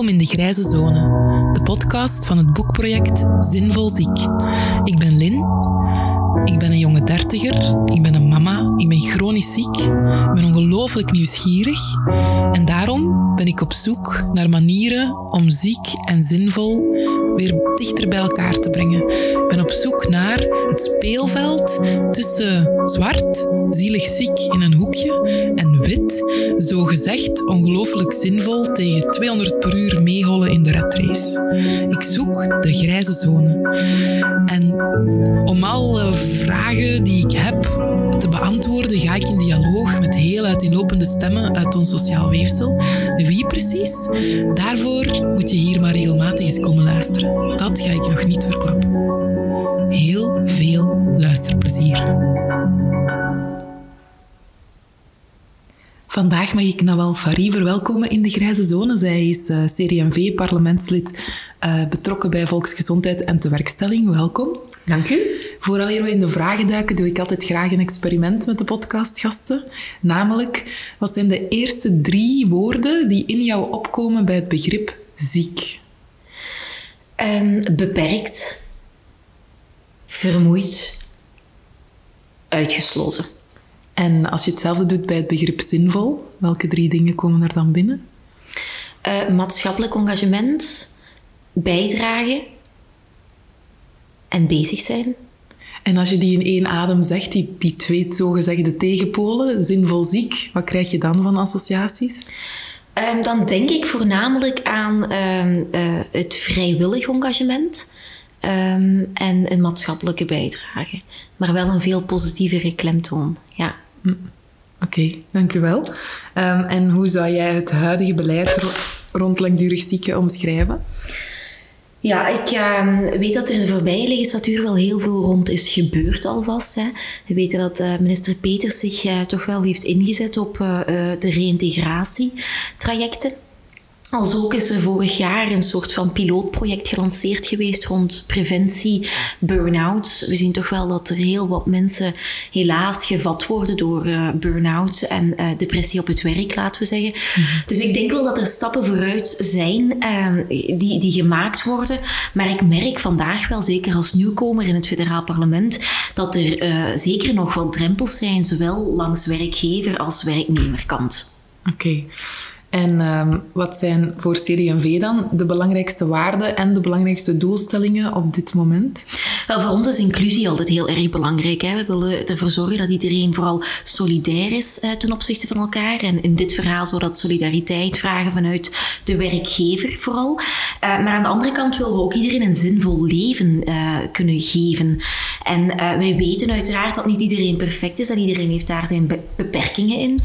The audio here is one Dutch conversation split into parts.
In de Grijze Zone, de podcast van het boekproject Zinvol Ziek. Ik ben Lin, ik ben een jonge dertiger, ik ben een mama, ik ben chronisch ziek, ik ben ongelooflijk nieuwsgierig en daarom ben ik op zoek naar manieren om ziek en zinvol weer dichter bij elkaar te brengen. Ik ben op zoek naar het speelveld tussen zwart, zielig ziek in een hoekje, en wit, zo gezegd ongelooflijk zinvol tegen 200 per uur meehollen in de redrace. Ik zoek de grijze zone. En om alle vragen die ik heb te beantwoorden, ga ik in dialoog met heel uiteenlopende stemmen uit ons sociaal weefsel. Wie precies? Daarvoor moet je hier maar regelmatig eens komen luisteren. Dat ga ik nog niet verklappen. Heel veel luisterplezier. Vandaag mag ik Nawal Fari verwelkomen in de Grijze Zone. Zij is uh, CD&V-parlementslid, uh, betrokken bij volksgezondheid en tewerkstelling. Welkom. Dank u. Vooraleer we in de vragen duiken, doe ik altijd graag een experiment met de podcastgasten. Namelijk, wat zijn de eerste drie woorden die in jou opkomen bij het begrip ziek? Um, beperkt, vermoeid, uitgesloten. En als je hetzelfde doet bij het begrip zinvol, welke drie dingen komen er dan binnen? Uh, maatschappelijk engagement, bijdragen en bezig zijn. En als je die in één adem zegt, die, die twee zogezegde tegenpolen, zinvol ziek, wat krijg je dan van associaties? Um, dan denk ik voornamelijk aan um, uh, het vrijwillig engagement um, en een maatschappelijke bijdrage. Maar wel een veel positievere klemtoon, ja. Hm. Oké, okay, dank u wel. en hoe zou jij het huidige beleid rond langdurig zieken omschrijven? Ja, ik uh, weet dat er de voorbije legislatuur wel heel veel rond is gebeurd alvast. Hè. We weten dat uh, minister Peters zich uh, toch wel heeft ingezet op eh, de reïntegratietrajecten. Als ook is er vorig jaar een soort van pilootproject gelanceerd geweest rond preventie burn-outs. We zien toch wel dat er heel wat mensen helaas gevat worden door uh, burn-out en uh, depressie op het werk, laten we zeggen. Mhm. Dus ik denk wel dat er stappen vooruit zijn uh, die, die gemaakt worden. Maar ik merk vandaag wel, zeker als nieuwkomer in het federaal parlement, dat er eh, zeker nog wat drempels zijn, zowel langs werkgever als werknemerkant. Oké. Okay. En um, wat zijn voor CD&V dan de belangrijkste waarden en de belangrijkste doelstellingen op dit moment? Wel, voor ons is inclusie altijd heel erg belangrijk. Hè. We willen ervoor zorgen dat iedereen vooral solidair is uh, ten opzichte van elkaar. En in dit verhaal zou dat solidariteit vragen vanuit de werkgever vooral. Uh, maar aan de andere kant willen we ook iedereen een zinvol leven uh, kunnen geven. En wij weten uiteraard dat niet iedereen perfect is en iedereen heeft daar zijn be beperkingen in.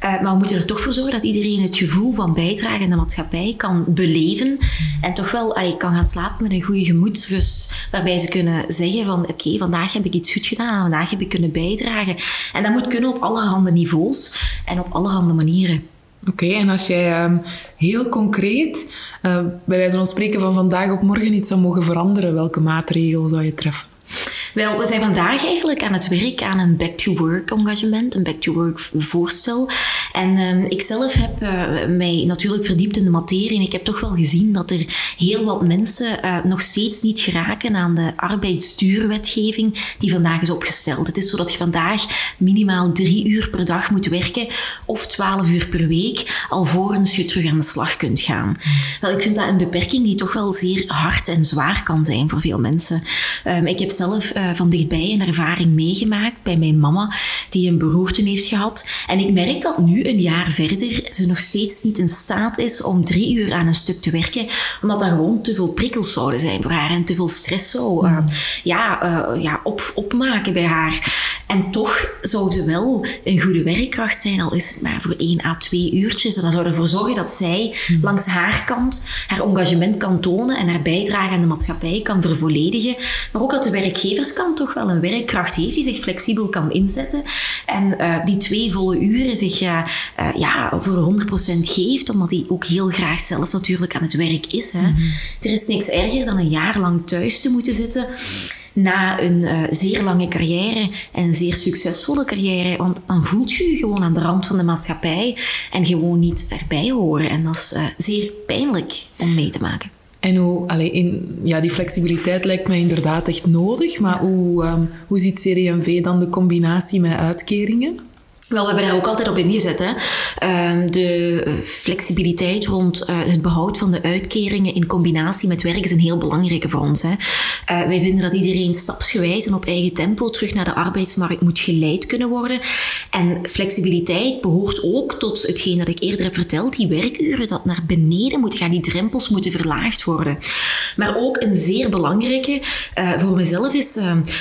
maar we moeten er toch voor zorgen dat iedereen het gevoel gevoel van bijdrage in de maatschappij kan beleven en toch wel ay, kan gaan slapen met een goede gemoedsrust, waarbij ze kunnen zeggen van oké, vandaag heb ik iets goed gedaan, vandaag heb ik kunnen bijdragen. En dat moet kunnen op allerhande niveaus en op allerhande manieren. Oké, en als jij um, heel concreet, uh, bij wijze van spreken van vandaag op morgen iets zou mogen veranderen, welke maatregel zou je treffen? Wel, we zijn vandaag eigenlijk aan het werk aan een back-to-work engagement, een back-to-work voorstel. En uh, ik zelf heb uh, mij natuurlijk verdiept in de materie en ik heb toch wel gezien dat er heel wat mensen uh, nog steeds niet geraken aan de arbeidsduurwetgeving die vandaag is opgesteld. Het is zo dat je vandaag minimaal drie uur per dag moet werken of twaalf uur per week alvorens je terug aan de slag kunt gaan. Wel, ik vind dat een beperking die toch wel zeer hard en zwaar kan zijn voor veel mensen. Um, ik heb zelf uh, van dichtbij een ervaring meegemaakt bij mijn mama, die een beroerte heeft gehad. En ik merk dat nu, een jaar verder, ze nog steeds niet in staat is om drie uur aan een stuk te werken, omdat dat gewoon te veel prikkels zouden zijn voor haar en te veel stress zou uh, ja, uh, ja, op, opmaken bij haar. En toch zou ze wel een goede werkkracht zijn, al is het maar voor één à twee uurtjes. En dat zou ervoor zorgen dat zij hmm. langs haar kant haar engagement kan tonen en haar bijdrage aan de maatschappij kan vervolledigen. Maar ook dat de werkgeverskant toch wel een werkkracht heeft die zich flexibel kan inzetten. En uh, die twee volle uren zich uh, uh, ja, voor 100% geeft, omdat hij ook heel graag zelf natuurlijk aan het werk is. Hè. Mm -hmm. Er is niks erger dan een jaar lang thuis te moeten zitten na een uh, zeer lange carrière en een zeer succesvolle carrière. Want dan voelt je je gewoon aan de rand van de maatschappij en gewoon niet erbij horen. En dat is uh, zeer pijnlijk om mee te maken. En hoe, allee, in, ja, die flexibiliteit lijkt mij inderdaad echt nodig, maar hoe, um, hoe ziet CD&V dan de combinatie met uitkeringen? Wel, we hebben daar ook altijd op ingezet. Hè. Uh, de flexibiliteit rond uh, het behoud van de uitkeringen in combinatie met werk is een heel belangrijke voor ons. Hè. Uh, wij vinden dat iedereen stapsgewijs en op eigen tempo terug naar de arbeidsmarkt moet geleid kunnen worden. En flexibiliteit behoort ook tot hetgeen dat ik eerder heb verteld, die werkuren dat naar beneden moeten gaan, die drempels moeten verlaagd worden. Maar ook een zeer belangrijke uh, voor mezelf is,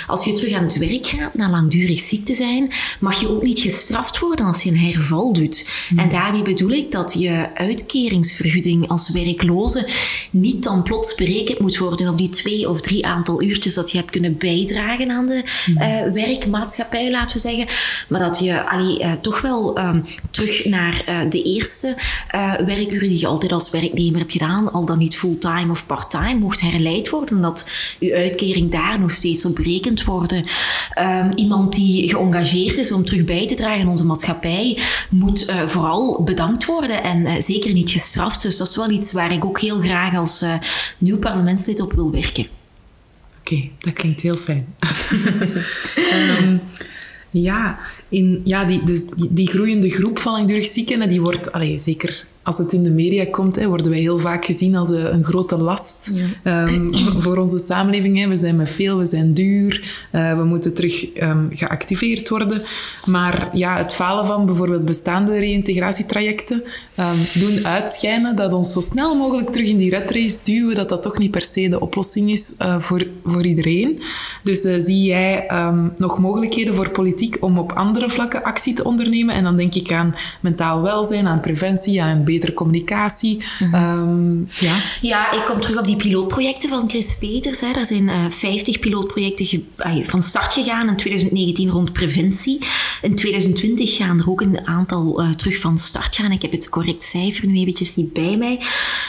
als je terug aan het werk gaat na langdurig ziek te zijn, mag je ook niet gestraft worden als je een herval doet. En hmm. daarmee bedoel ik dat je uitkeringsvergoeding als werkloze niet dan plots berekend moet worden op die twee of drie aantal uurtjes dat je hebt kunnen bijdragen aan de uh, werkmaatschappij, laten we zeggen. Maar dat je allee, uh, toch wel uh, terug naar uh, de eerste werkuren die je altijd als werknemer hebt gedaan, al dan niet fulltime of parttime, mocht herleid worden. Dat je uitkering daar nog steeds op berekend worden. Um, iemand die geëngageerd is om terug bij te dragen onze maatschappij moet uh, vooral bedankt worden en uh, zeker niet gestraft. Dus dat is wel iets waar ik ook heel graag als uh, nieuw parlementslid op wil werken. Oké, dat klinkt heel fijn. um, ja, in, ja die, dus die, groeiende groep van langdurig zieken, die wordt, allez, zeker als het in de media komt, hè, worden wij heel vaak gezien als een, een grote last ja. um, voor onze samenleving. Hè. We zijn met veel, we zijn duur, uh, we moeten terug um, geactiveerd worden. Maar ja, het falen van bijvoorbeeld bestaande reïntegratietrajecten um, doen uitschijnen dat ons zo snel mogelijk terug in die red race duwen, dat dat toch niet per se de oplossing is uh, voor, voor iedereen. Dus uh, zie jij nog mogelijkheden voor politiek om op andere vlakken actie te ondernemen? En dan denk ik aan mentaal welzijn, aan preventie, aan betere communicatie. Mm -hmm. ja. ja, ik kom terug op die pilootprojecten van Chris Peters. Hè. Er zijn uh, 50 pilootprojecten van start gegaan in 2019 rond preventie. In 2020 gaan er ook een aantal uh, terug van start gaan. Ik heb het correct cijfer nu eventjes niet bij mij.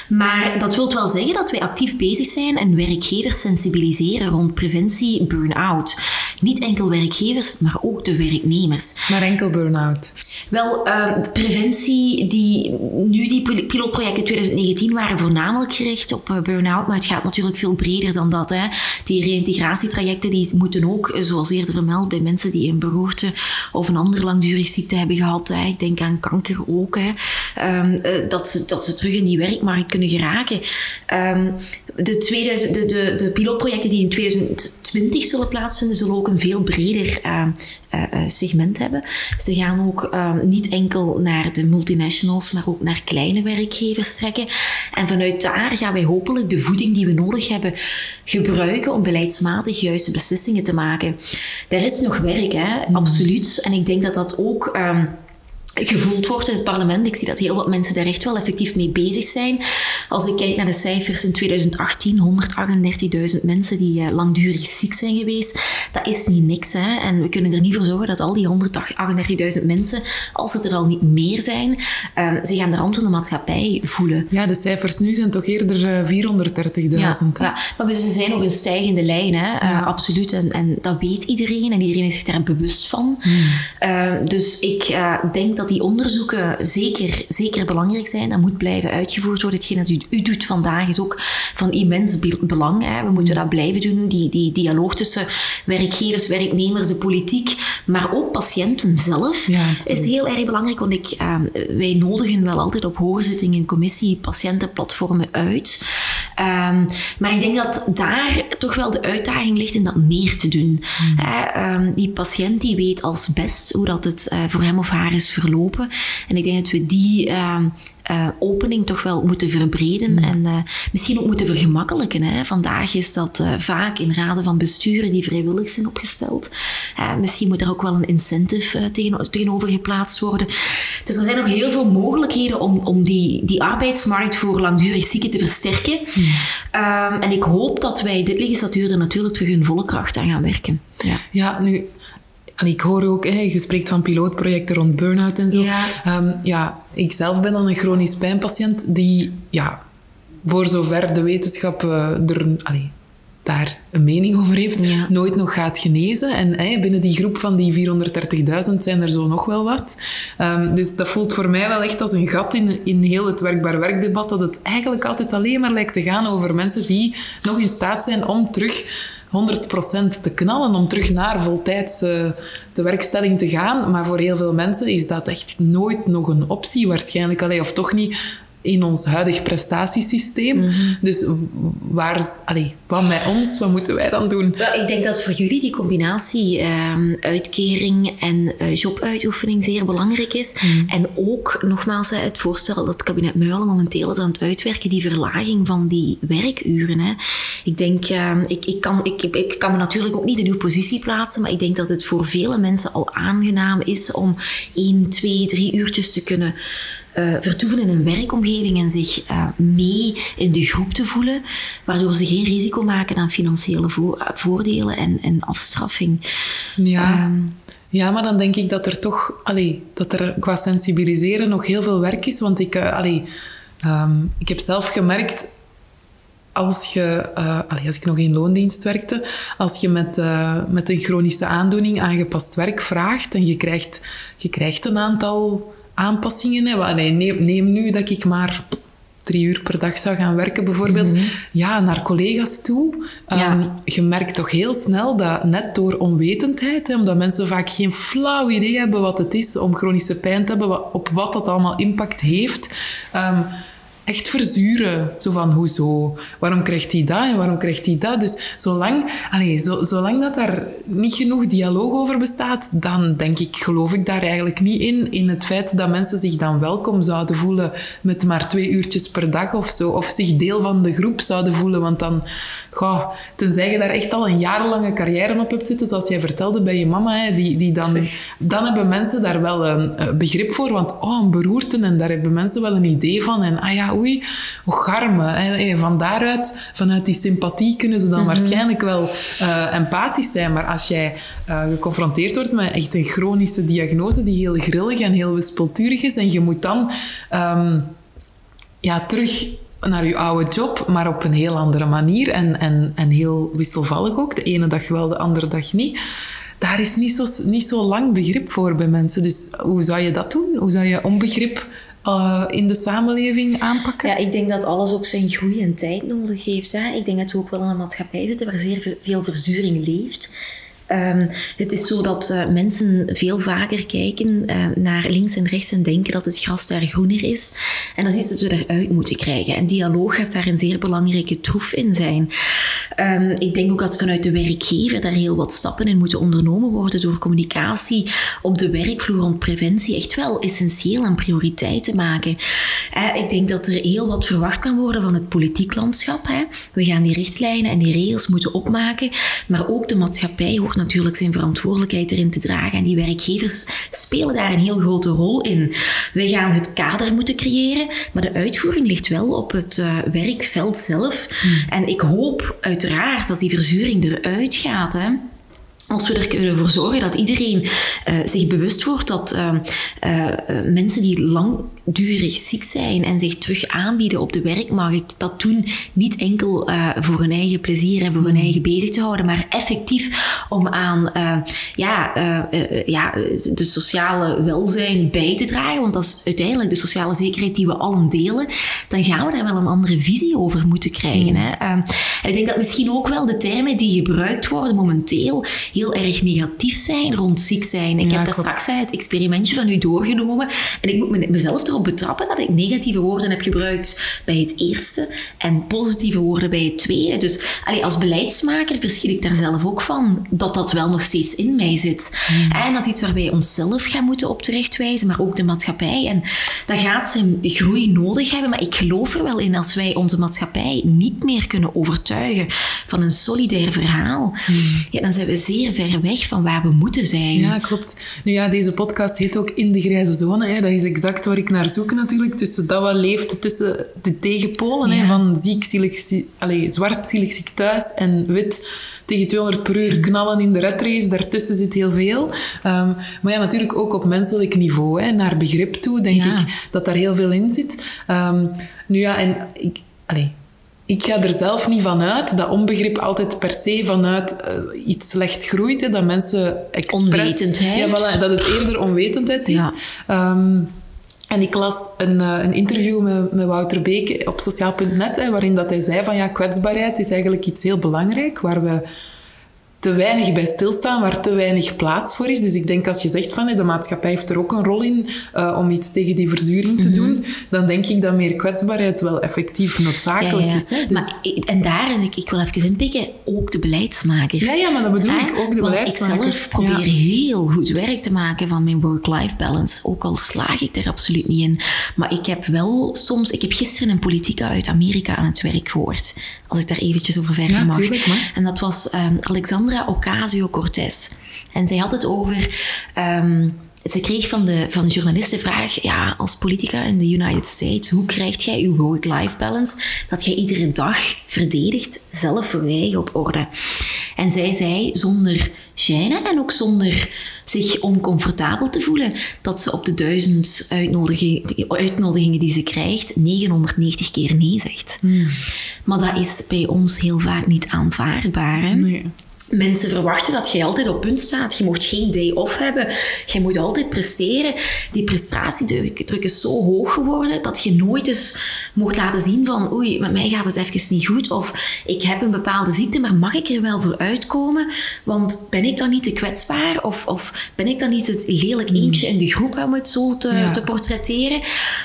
Maar dat wil wel zeggen dat wij actief bezig zijn en werkgevers sensibiliseren rond preventie burn-out. Niet enkel werkgevers, maar ook de werknemers. Maar enkel burn-out? Wel, uh, preventie die nu die pilootprojecten 2019 waren voornamelijk gericht op uh, burn-out, maar het gaat natuurlijk veel breder dan dat. Hè. Die reïntegratietrajecten die moeten ook, eh, zoals eerder vermeld, bij mensen die een beroerte of een andere langdurig ziekte hebben gehad. Hè. Ik denk aan kanker ook. Hè. Um, uh, dat, ze, dat ze terug in die werkmarkt kunnen geraken. Um, de, 2000, de, de, de pilootprojecten die in 2020 zullen plaatsvinden, zullen ook een veel breder uh, uh, segment hebben. Ze gaan ook uh, niet enkel naar de multinationals, maar ook naar kleine werkgevers trekken. En vanuit daar gaan wij hopelijk de voeding die we nodig hebben gebruiken om beleidsmatig juiste beslissingen te maken. Er is nog werk, hè? Mm. absoluut. En ik denk dat dat ook. Um, gevoeld wordt in het parlement. Ik zie dat heel wat mensen daar echt wel effectief mee bezig zijn. Als ik kijk naar de cijfers in 2018, 138.000 mensen die uh, langdurig ziek zijn geweest, dat is niet niks. Hè? En we kunnen er niet voor zorgen dat al die 138.000 mensen, als het er al niet meer zijn, uh, zich aan de rand van de maatschappij voelen. Ja, de cijfers nu zijn toch eerder uh, 430.000. Ja, ja, maar ze zijn ook een stijgende lijn, hè? Ja. absoluut. En, en, dat weet iedereen en iedereen is zich daar bewust van. Hmm. dus ik denk dat dat die onderzoeken zeker, zeker belangrijk zijn. Dat moet blijven uitgevoerd worden. Hetgeen dat u, u doet vandaag is ook van immens belang. Hè. We moeten dat blijven doen. Die, die dialoog tussen werkgevers, werknemers, de politiek, maar ook patiënten zelf ja, is heel erg belangrijk. Want ik, uh, wij nodigen wel altijd op hoorzittingen in commissie patiëntenplatformen uit. Um, maar ik denk dat daar toch wel de uitdaging ligt in dat meer te doen. Mm. Um, die patiënt die weet als best hoe dat het uh, voor hem of haar is verlopen. En ik denk dat we die uh, uh, opening toch wel moeten verbreden mm. en uh, misschien ook moeten vergemakkelijken. Hè. Vandaag is dat uh, vaak in raden van besturen die vrijwillig zijn opgesteld. misschien moet er ook wel een incentive tegen, tegenover geplaatst worden. Dus er zijn nog heel veel mogelijkheden om, om die, die arbeidsmarkt voor langdurig zieken te versterken. Mm. Um, en ik hoop dat wij dit legislatuur er natuurlijk terug in volle kracht aan gaan werken. Ja, ja nu en ik hoor ook, hè, je spreekt van pilootprojecten rond burn-out en zo. Ja. Um, ja, ik zelf ben dan een chronisch pijnpatiënt die, ja, voor zover de wetenschap uh, er... Allee, daar een mening over heeft, nooit nog gaat genezen. En binnen die groep van die 430.000 zijn er zo nog wel wat. Ehm, dus dat voelt voor mij wel echt als een gat in, in heel het werkbaar werkdebat, dat het eigenlijk altijd alleen maar lijkt te gaan over mensen die nog in staat zijn om terug 100% te knallen, om terug naar voltijdse werkstelling te gaan. Maar voor heel veel mensen is dat echt nooit nog een optie, waarschijnlijk. Allee, of toch niet in ons huidig prestatiesysteem. Mhm. Dus waar, allee, wat met ons, wat moeten wij dan doen? ik denk dat voor jullie die combinatie ehm, uitkering en uh, jobuitoefening zeer belangrijk is. Mhm. En ook, nogmaals, het voorstel dat het kabinet Muilen momenteel is aan het uitwerken, die verlaging van die werkuren. Hè. Ik denk, ehm, ik, ik, kan, ik, ik kan me natuurlijk ook niet in uw positie plaatsen, maar ik denk dat het voor vele mensen al aangenaam is om één, twee, drie uurtjes te kunnen uh, vertoeven in een werkomgeving en zich uh, mee in de groep te voelen, waardoor ze geen risico maken aan financiële vo voordelen en, en afstraffing. Ja. Um, ja, maar dan denk ik dat er toch, allee, dat er qua sensibiliseren nog heel veel werk is. Want ik, uh, allee, um, ik heb zelf gemerkt, als, je, uh, allee, als ik nog in loondienst werkte, als je met, uh, met een chronische aandoening aangepast werk vraagt en je krijgt, je krijgt een aantal aanpassingen hebben. neem, neem nu dat ik maar drie uur per dag zou gaan werken, bijvoorbeeld, mhm. ja, naar collega's toe. Ehm, je merkt toch heel snel dat net door onwetendheid, hè, omdat mensen vaak geen flauw idee hebben wat het is om chronische pijn te hebben, op wat dat allemaal impact heeft. Ehm, echt verzuren. Zo van, hoezo? Waarom krijgt hij dat en waarom krijgt hij dat? Dus zolang, allez, zo, zolang dat daar niet genoeg dialoog over bestaat, dan denk ik, geloof ik daar eigenlijk niet in. In het feit dat mensen zich dan welkom zouden voelen met maar twee uurtjes per dag of zo. Of zich deel van de groep zouden voelen. Want dan, goh, tenzij je daar echt al een jarenlange carrière op hebt zitten, zoals jij vertelde bij je mama, hè, die, die dan, dan hebben mensen daar wel een begrip voor. Want, oh, een beroerte, en daar hebben mensen wel een idee van. En, ah ja, oei, hoe garme. En van daaruit, vanuit die sympathie, kunnen ze dan mhm. waarschijnlijk wel uh, empathisch zijn. Maar als jij uh, geconfronteerd wordt met echt een chronische diagnose die heel grillig en heel wispelturig is, en je moet dan um, ja, terug naar je oude job, maar op een heel andere manier en, en, en heel wisselvallig ook. De ene dag wel, de andere dag niet daar is niet zo, niet zo lang begrip voor bij mensen. Dus hoe zou je dat doen? Hoe zou je onbegrip uh, in de samenleving aanpakken? Ja, ik denk dat alles ook zijn groei en tijd nodig heeft. Hè. Ik denk dat we ook wel in een maatschappij zitten waar zeer veel verzuring leeft. Um, het is zo dat uh, mensen veel vaker kijken uh, naar links en rechts en denken dat het gras daar groener is. En dat is iets dat we daaruit moeten krijgen. En dialoog gaat daar een zeer belangrijke troef in zijn. Um, ik denk ook dat vanuit de werkgever daar heel wat stappen in moeten ondernomen worden door communicatie op de werkvloer rond preventie echt wel essentieel en prioriteit te maken. Uh, ik denk dat er heel wat verwacht kan worden van het politiek landschap. Hè. We gaan die richtlijnen en die regels moeten opmaken, maar ook de maatschappij hoort natuurlijk zijn verantwoordelijkheid erin te dragen. En die werkgevers spelen daar een heel grote rol in. Wij gaan het kader moeten creëren, maar de uitvoering ligt wel op het uh, werkveld zelf. Hmm. En ik hoop uiteraard dat die verzuring eruit gaat. Hè. Als we er kunnen voor zorgen dat iedereen uh, zich bewust wordt dat uh, mensen die lang durig ziek zijn en zich terug aanbieden op de werkmarkt, dat doen niet enkel uh, voor hun eigen plezier en voor hun hmm. eigen bezig te houden, maar effectief om aan uh, ja, uh, ja, de sociale welzijn bij te dragen. Want dat is uiteindelijk de sociale zekerheid die we allen delen. Dan gaan we daar wel een andere visie over moeten krijgen. Mm. Hè? en ik denk dat misschien ook wel de termen die gebruikt worden momenteel heel erg negatief zijn rond ziek zijn. Ik heb dat straks het experimentje van u doorgenomen en ik moet mezelf erop betrappen dat ik negatieve woorden heb gebruikt bij het eerste en positieve woorden bij het tweede. Dus allee, als beleidsmaker verschil ik daar zelf ook van dat dat wel nog steeds in mij zit. Hmm. En dat is iets waar wij onszelf gaan moeten op terechtwijzen, maar ook de maatschappij. En dat gaat zijn groei nodig hebben, maar ik geloof er wel in als wij onze maatschappij niet meer kunnen overtuigen van een solidair verhaal, hmm. ja, dan zijn we zeer ver weg van waar we moeten zijn. Ja, klopt. Nu ja, deze podcast heet ook In de Grijze Zone. Hè. Dat is exact waar ik naar zoeken natuurlijk, tussen dat wat leeft tussen de tegenpolen hè, van ziek, zielig, allez, zwart, zielig, ziek thuis en wit tegen 200 per uur knallen in de redrace. Daartussen zit heel veel. Um, maar ja, natuurlijk ook op menselijk niveau, hè, naar begrip toe, denk ik dat daar heel veel in zit. Um, nu ja, en ik, allez, ik ga er zelf niet van uit dat onbegrip altijd per se vanuit uh, iets slecht groeit. Hè, dat mensen expres... Onwetendheid. Ja, voilà, dat het eerder onwetendheid is. Ja. Um, en ik las een, uh, een interview met, met, Wouter Beek op sociaal.net, waarin dat hij zei van ja, kwetsbaarheid is eigenlijk iets heel belangrijk, waar we te weinig bij stilstaan, waar te weinig plaats voor is. Dus ik denk als je zegt van de maatschappij heeft er ook een rol in uh, om iets tegen die verzuring te mm -hmm. doen, dan denk ik dat meer kwetsbaarheid wel effectief noodzakelijk ja, ja. is. Hè? Dus... Maar, en daar, en ik, ik wil even inpikken, ook de beleidsmakers. Ja, ja maar dat bedoel ik, ook de Want beleidsmakers. ik zelf probeer heel goed werk te maken van mijn work-life balance. Ook al slaag ik er absoluut niet in. Maar ik heb wel soms... Ik heb gisteren een politica uit Amerika aan het werk gehoord. Als ik daar eventjes over verder mag. tuurlijk, maar. En dat was um, Alexandra Ocasio-Cortez. En zij had het over... Um, ze kreeg van de, van de journalist de vraag, ja, als politica in de United States, hoe krijg jij je work-life balance dat jij iedere dag verdedigt, zelf voor eigen op orde? En zij zei, zonder gêne en ook zonder zich oncomfortabel te voelen, dat ze op de duizend uitnodigingen, uitnodigingen die ze krijgt, 990 keer nee zegt. Hmm. Maar dat is bij ons heel vaak niet aanvaardbaar. Hè? Nee. Mensen verwachten dat jij altijd op punt staat. Je mocht geen day off hebben. Je moet altijd presteren. Die prestatiedruk is zo hoog geworden dat je nooit eens mocht laten zien van oei, met mij gaat het even niet goed. Of ik heb een bepaalde ziekte, maar mag ik er wel voor uitkomen? Want ben ik dan niet te kwetsbaar? Of, of ben ik dan niet het lelijk eentje in de groep om het zo te, Ja. te portretteren?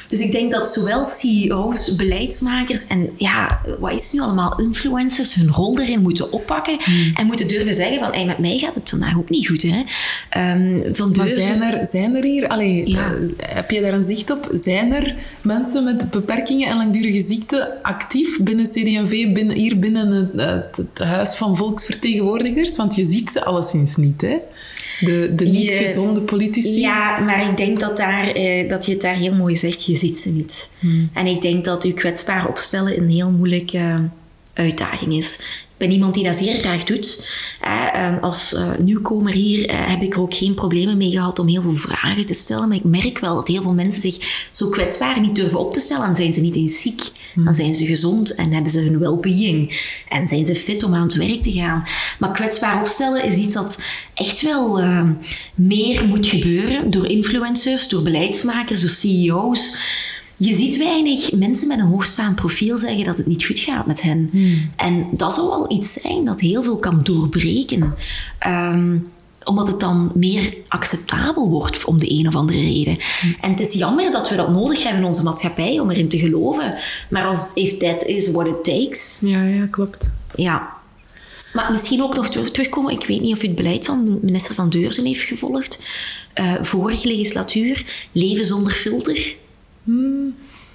Dus ik denk dat zowel CEO's, beleidsmakers en ja, wat is nu allemaal, influencers hun rol erin moeten oppakken en moeten durven zeggen van hey, met mij gaat het vandaag ook niet goed. Hè? Ehm, van Maar zijn er, zijn er hier, allee, Ja. eh, heb je daar een zicht op? Zijn er mensen met beperkingen en langdurige ziekte actief binnen CD&V, binnen, hier binnen het, het, het Huis van Volksvertegenwoordigers? Want je ziet ze alleszins niet, hè? De, de niet Je- gezonde politici. Ja, maar ik denk dat, daar, eh, dat je het daar heel mooi zegt. Je ziet ze niet. En ik denk dat u kwetsbaar opstellen een heel moeilijke uitdaging is. Ik ben iemand die dat zeer graag doet. Eh, en als eh, nieuwkomer hier eh, heb ik er ook geen problemen mee gehad om heel veel vragen te stellen. Maar ik merk wel dat heel veel mensen zich zo kwetsbaar niet durven op te stellen. Dan zijn ze niet eens ziek. Dan zijn ze gezond en hebben ze hun well-being. En zijn ze fit om aan het werk te gaan. Maar kwetsbaar opstellen is iets dat echt wel eh, meer moet gebeuren. Door influencers, door beleidsmakers, door CEO's. Je ziet weinig mensen met een hoogstaand profiel zeggen dat het niet goed gaat met hen. En dat zou wel iets zijn dat heel veel kan doorbreken. Ehm, omdat het dan meer acceptabel wordt om de een of andere reden. En het is jammer dat we dat nodig hebben in onze maatschappij om erin te geloven. Maar als het is what it takes, Ja, ja, klopt. ja. Maar misschien ook nog ter- terugkomen. Ik weet niet of u het beleid van minister Van Deurzen heeft gevolgd. Eh, vorige legislatuur, Leven zonder filter.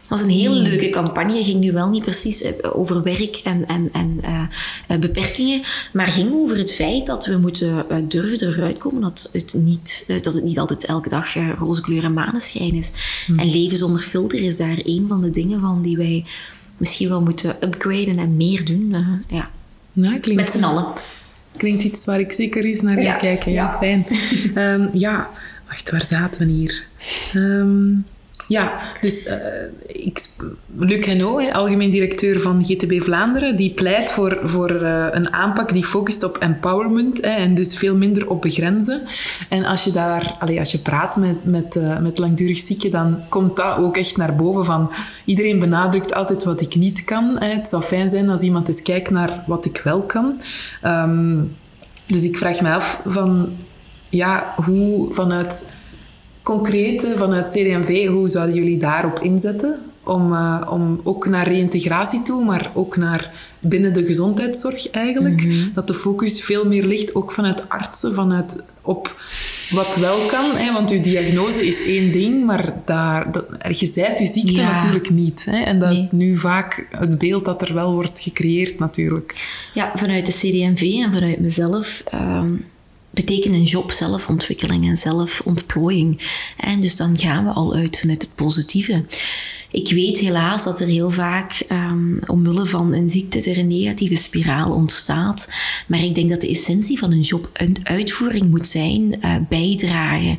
Dat was een hele leuke campagne. Ging nu wel niet precies eh, over werk en, en, en eh, eh, beperkingen, maar ging over het feit dat we moeten durven ervoor uitkomen dat het niet, dat het niet altijd elke dag roze kleur en maneschijn is. En leven zonder filter is daar een van de dingen van die wij misschien wel moeten upgraden en meer doen. ja. Klinkt, Met z'n allen. klinkt iets waar ik zeker eens naar ga Ja, kijken. Ja, ja. fijn. Ehm, ja, wacht, waar zaten we hier? Ehm, ja, dus eh, ik, Luc Henault, algemeen directeur van GTB Vlaanderen, die pleit voor, voor eh, een aanpak die focust op empowerment hè, en dus veel minder op begrenzen. En als je daar, allee, als je praat met, met, eh, met langdurig zieken, dan komt dat ook echt naar boven van iedereen benadrukt altijd wat ik niet kan. Het zou fijn zijn als iemand eens kijkt naar wat ik wel kan. Ehm, dus ik vraag me af van, ja, hoe vanuit concrete, vanuit CD&V, hoe zouden jullie daarop inzetten? Om, eh, om ook naar reïntegratie toe, maar ook naar binnen de gezondheidszorg eigenlijk. Dat de focus veel meer ligt, ook vanuit artsen, vanuit op wat wel kan. Hè? Want uw diagnose is één ding, maar daar, dat, je zijt uw ziekte Ja. natuurlijk niet. Hè? En dat Nee. is nu vaak het beeld dat er wel wordt gecreëerd natuurlijk. Ja, vanuit de CD&V en vanuit mezelf ehm, betekent een job zelfontwikkeling en zelfontplooiing. En dus dan gaan we al uit vanuit het positieve. Ik weet helaas dat er heel vaak um, omwille van een ziekte er een negatieve spiraal ontstaat. Maar ik denk dat de essentie van een job een uitvoering moet zijn, uh, bijdragen,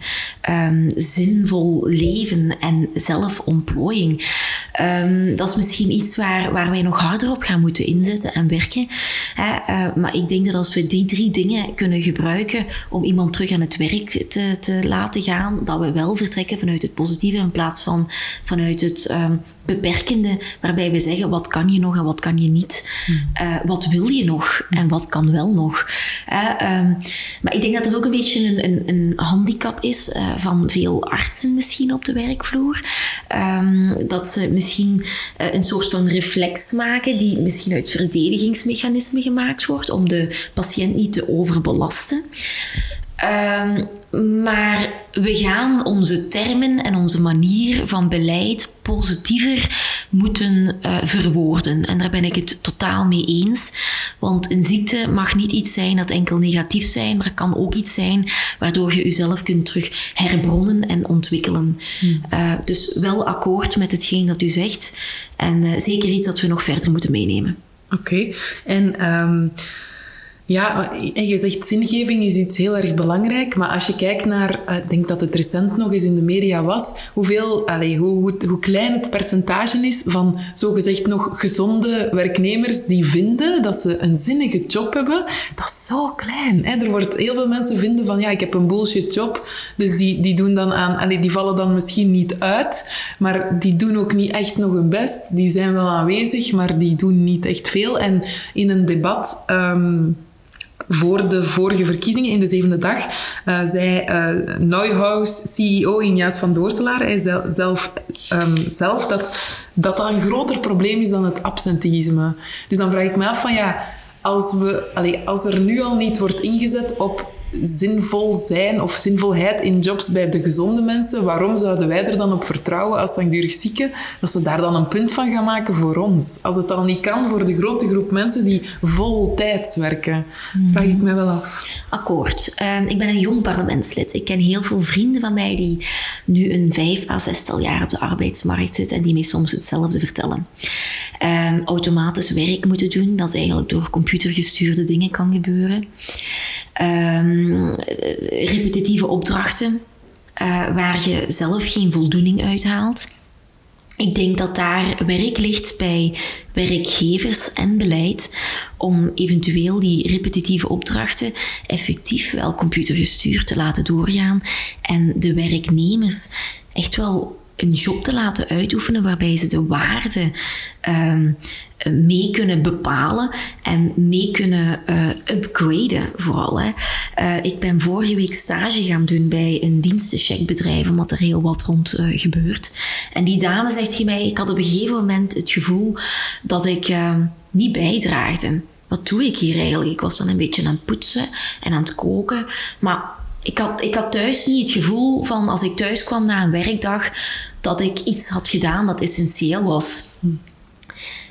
um, zinvol leven en zelfontplooiing. Ehm, dat is misschien iets waar, waar wij nog harder op gaan moeten inzetten en werken. Hè? Eh, maar ik denk dat als we die drie dingen kunnen gebruiken om iemand terug aan het werk te, te laten gaan, dat we wel vertrekken vanuit het positieve in plaats van vanuit het um, beperkende, waarbij we zeggen wat kan je nog en wat kan je niet. Uh, wat wil je nog en wat kan wel nog. Uh, maar ik denk dat het ook een beetje een, een, een handicap is uh, van veel artsen misschien op de werkvloer. Um, dat ze misschien een soort van reflex maken die misschien uit verdedigingsmechanismen gemaakt wordt om de patiënt niet te overbelasten. Um, maar we gaan onze termen en onze manier van beleid positiever moeten uh, verwoorden. En daar ben ik het totaal mee eens. Want een ziekte mag niet iets zijn dat enkel negatief zijn, maar het kan ook iets zijn waardoor je jezelf kunt terug herbronnen en ontwikkelen. Hmm. Uh, dus wel akkoord met hetgeen dat u zegt. En uh, zeker iets dat we nog verder moeten meenemen. Oké. Okay. En um ja, en je zegt zingeving is iets heel erg belangrijk, maar als je kijkt naar, eh, ik denk dat het recent nog eens in de media was, hoeveel, allez, hoe, hoe, hoe klein het percentage is van zogezegd nog gezonde werknemers die vinden dat ze een zinnige job hebben, dat is zo klein. Hè? Er wordt heel veel mensen vinden van, ja, ik heb een bullshit job, dus die, die doen dan aan, allez, die vallen dan misschien niet uit, maar die doen ook niet echt nog hun best. Die zijn wel aanwezig, maar die doen niet echt veel. En in een debat... Um, voor de vorige verkiezingen in de zevende dag uh, zei uh, Neuhaus, CEO Injaas van Doorselaar, hij zelf, um, zelf dat, dat dat een groter probleem is dan het absenteïsme. Dus dan vraag ik me af van ja, als, we, allez, als er nu al niet wordt ingezet op zinvol zijn of zinvolheid in jobs bij de gezonde mensen, waarom zouden wij er dan op vertrouwen als langdurig zieken, dat ze daar dan een punt van gaan maken voor ons? Als het al niet kan voor de grote groep mensen die vol tijd werken, vraag ik me wel af. Akkoord. Uh, ik ben een jong parlementslid. Ik ken heel veel vrienden van mij die nu een vijf à zestal jaar op de arbeidsmarkt zitten en die mij soms hetzelfde vertellen. Uh, automatisch werk moeten doen, dat eigenlijk door computergestuurde dingen kan gebeuren. Um, repetitieve opdrachten uh, waar je zelf geen voldoening uit haalt. Ik denk dat daar werk ligt bij werkgevers en beleid om eventueel die repetitieve opdrachten effectief wel computergestuurd te laten doorgaan en de werknemers echt wel een job te laten uitoefenen waarbij ze de waarde um, mee kunnen bepalen en mee kunnen uh, upgraden vooral. Uh, ik ben vorige week stage gaan doen bij een dienstencheckbedrijf, omdat er heel wat rond uh, gebeurt. En die dame zegt tegen mij, ik had op een gegeven moment het gevoel dat ik ehm, niet bijdraagde. Wat doe ik hier eigenlijk? Ik was dan een beetje aan het poetsen en aan het koken, maar ik had, ik had thuis niet het gevoel van als ik thuis kwam na een werkdag dat ik iets had gedaan dat essentieel was.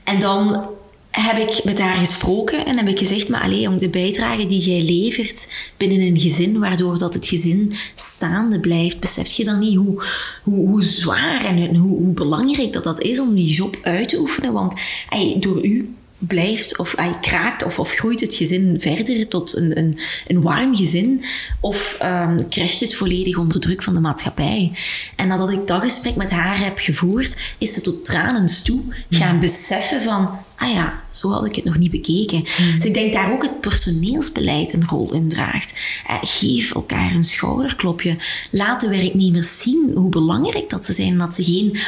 En dan heb ik met haar gesproken en heb ik gezegd, maar alleen om de bijdrage die jij levert binnen een gezin, waardoor dat het gezin staande blijft, besef je dan niet hoe, hoe, hoe zwaar en hoe, hoe belangrijk dat dat is om die job uit te oefenen? Want ey, door u blijft of hij kraakt of, of groeit het gezin verder tot een, een, een warm gezin of um, crasht het volledig onder druk van de maatschappij. En nadat ik dat gesprek met haar heb gevoerd, is ze tot tranens toe gaan beseffen van ah ja, zo had ik het nog niet bekeken. Mm. Dus ik denk daar ook het personeelsbeleid een rol in draagt. Eh, geef elkaar een schouderklopje. Laat de werknemers zien hoe belangrijk dat ze zijn. Dat ze geen,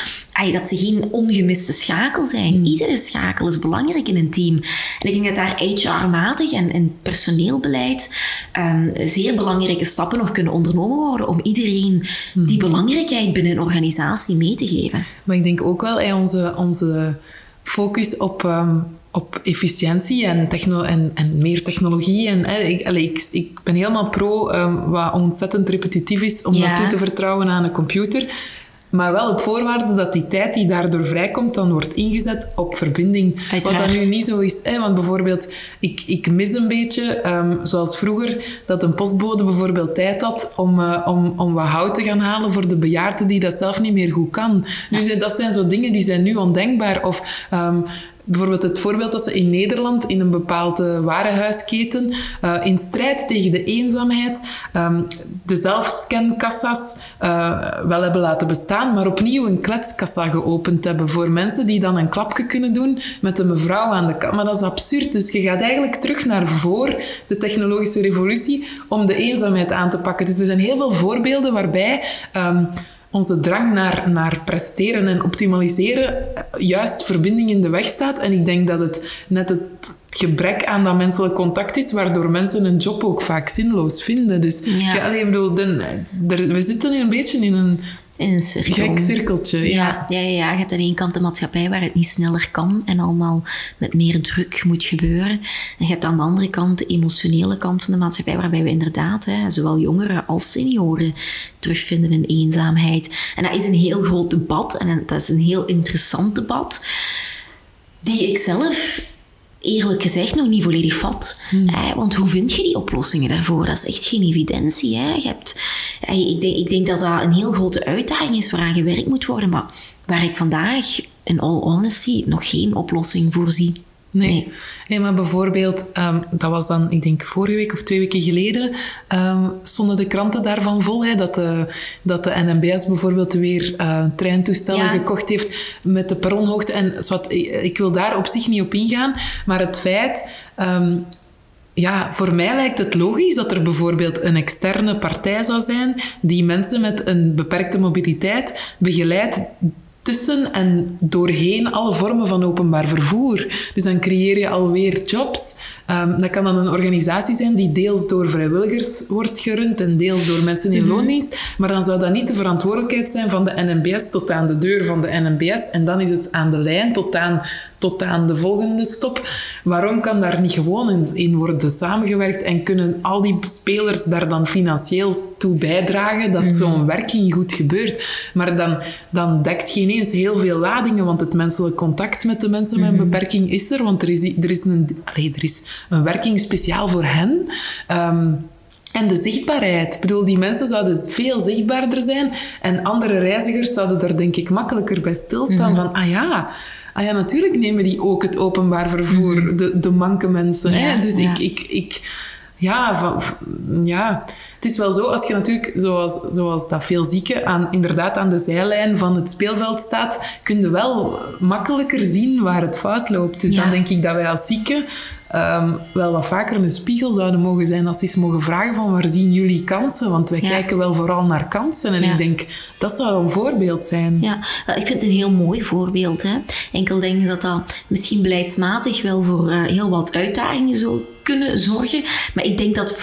dat ze geen ongemiste schakel zijn. Mm. Iedere schakel is belangrijk in een team. En ik denk dat daar HR-matig en, en personeelbeleid um, zeer belangrijke stappen nog kunnen ondernomen worden om iedereen mm. die belangrijkheid binnen een organisatie mee te geven. Maar ik denk ook wel, hey, onze... onze focus op, um, op efficiëntie en, techno en, en meer technologie. En, eh, ik, ik, ik, ben helemaal pro um, wat ontzettend repetitief is om ja. dat toe te vertrouwen aan een computer. Maar wel op voorwaarde dat die tijd die daardoor vrijkomt, dan wordt ingezet op verbinding. Uiteraard. Wat dan nu niet zo is. Hè? Want bijvoorbeeld, ik, ik mis een beetje, um, zoals vroeger, dat een postbode bijvoorbeeld tijd had om, uh, om, om wat hout te gaan halen voor de bejaarden die dat zelf niet meer goed kan. Dus ja. dat zijn zo dingen die zijn nu ondenkbaar. Of um, bijvoorbeeld het voorbeeld dat ze in Nederland in een bepaalde warenhuisketen uh, in strijd tegen de eenzaamheid um, de zelfscankassa's uh, wel hebben laten bestaan, maar opnieuw een kletskassa geopend hebben voor mensen die dan een klapje kunnen doen met een mevrouw aan de kant. Maar dat is absurd. Dus je gaat eigenlijk terug naar voor de technologische revolutie om de eenzaamheid aan te pakken. Dus er zijn heel veel voorbeelden waarbij um, onze drang naar, naar presteren en optimaliseren juist verbinding in de weg staat. En ik denk dat het net het gebrek aan dat menselijk contact is, waardoor mensen een job ook vaak zinloos vinden. Dus ja. alleen, bedoel, we zitten een beetje in een in een cirkel. Gek cirkeltje, ja. Ja, ja, ja. Je hebt aan de ene kant de maatschappij waar het niet sneller kan en allemaal met meer druk moet gebeuren. En je hebt aan de andere kant de emotionele kant van de maatschappij waarbij we inderdaad, hè, zowel jongeren als senioren, terugvinden in eenzaamheid. En dat is een heel groot debat en dat is een heel interessant debat, die ik zelf eerlijk gezegd nog niet volledig vat. Hmm. want hoe vind je die oplossingen daarvoor? Dat is echt geen evidentie. Hè? Je hebt, ik, denk, ik denk dat dat een heel grote uitdaging is waaraan gewerkt moet worden, maar waar ik vandaag, in all honesty, nog geen oplossing voor zie. Nee. nee. maar bijvoorbeeld, um, dat was dan, ik denk vorige week of twee weken geleden, um, stonden de kranten daarvan vol. Hè, dat, de, dat de NMBS bijvoorbeeld weer uh, treintoestellen gekocht heeft met de perronhoogte. En zwart, ik wil daar op zich niet op ingaan, maar het feit. Um, ja, voor mij lijkt het logisch dat er bijvoorbeeld een externe partij zou zijn die mensen met een beperkte mobiliteit begeleidt tussen en doorheen alle vormen van openbaar vervoer. Dus dan creëer je alweer jobs. Um, dat kan dan een organisatie zijn die deels door vrijwilligers wordt gerund en deels door mensen in mhm. loondienst. Maar dan zou dat niet de verantwoordelijkheid zijn van de NMBS tot aan de deur van de NMBS. En dan is het aan de lijn tot aan, tot aan de volgende stop. Waarom kan daar niet gewoon in worden samengewerkt en kunnen al die spelers daar dan financieel toe bijdragen dat mhm. zo'n werking goed gebeurt? Maar dan, dan dekt geen eens heel veel ladingen, want het menselijk contact met de mensen met een mhm. beperking is er. Want er is, er is, een, allez, er is een werking speciaal voor hen. Ehm, en de zichtbaarheid. Ik bedoel, die mensen zouden veel zichtbaarder zijn. En andere reizigers zouden daar denk ik makkelijker bij stilstaan. Mhm. Van, ah ja, ah ja, natuurlijk nemen die ook het openbaar vervoer, mhm. de, de manke mensen. hè? Dus Ik, ik, ik, ja, van, ja, het is wel zo, als je natuurlijk, zoals, zoals dat veel zieken, aan, inderdaad aan de zijlijn van het speelveld staat, kun je wel makkelijker zien waar het fout loopt. Dus dan denk ik dat wij als zieken Ehm, wel wat vaker een spiegel zouden mogen zijn als ze eens mogen vragen van waar zien jullie kansen? Want wij kijken wel vooral naar kansen. En ik denk, dat zou een voorbeeld zijn. Ja, ik vind het een heel mooi voorbeeld. Hè? Enkel denk ik dat dat misschien beleidsmatig wel voor uh, heel wat uitdagingen zou kunnen zorgen. Maar ik denk dat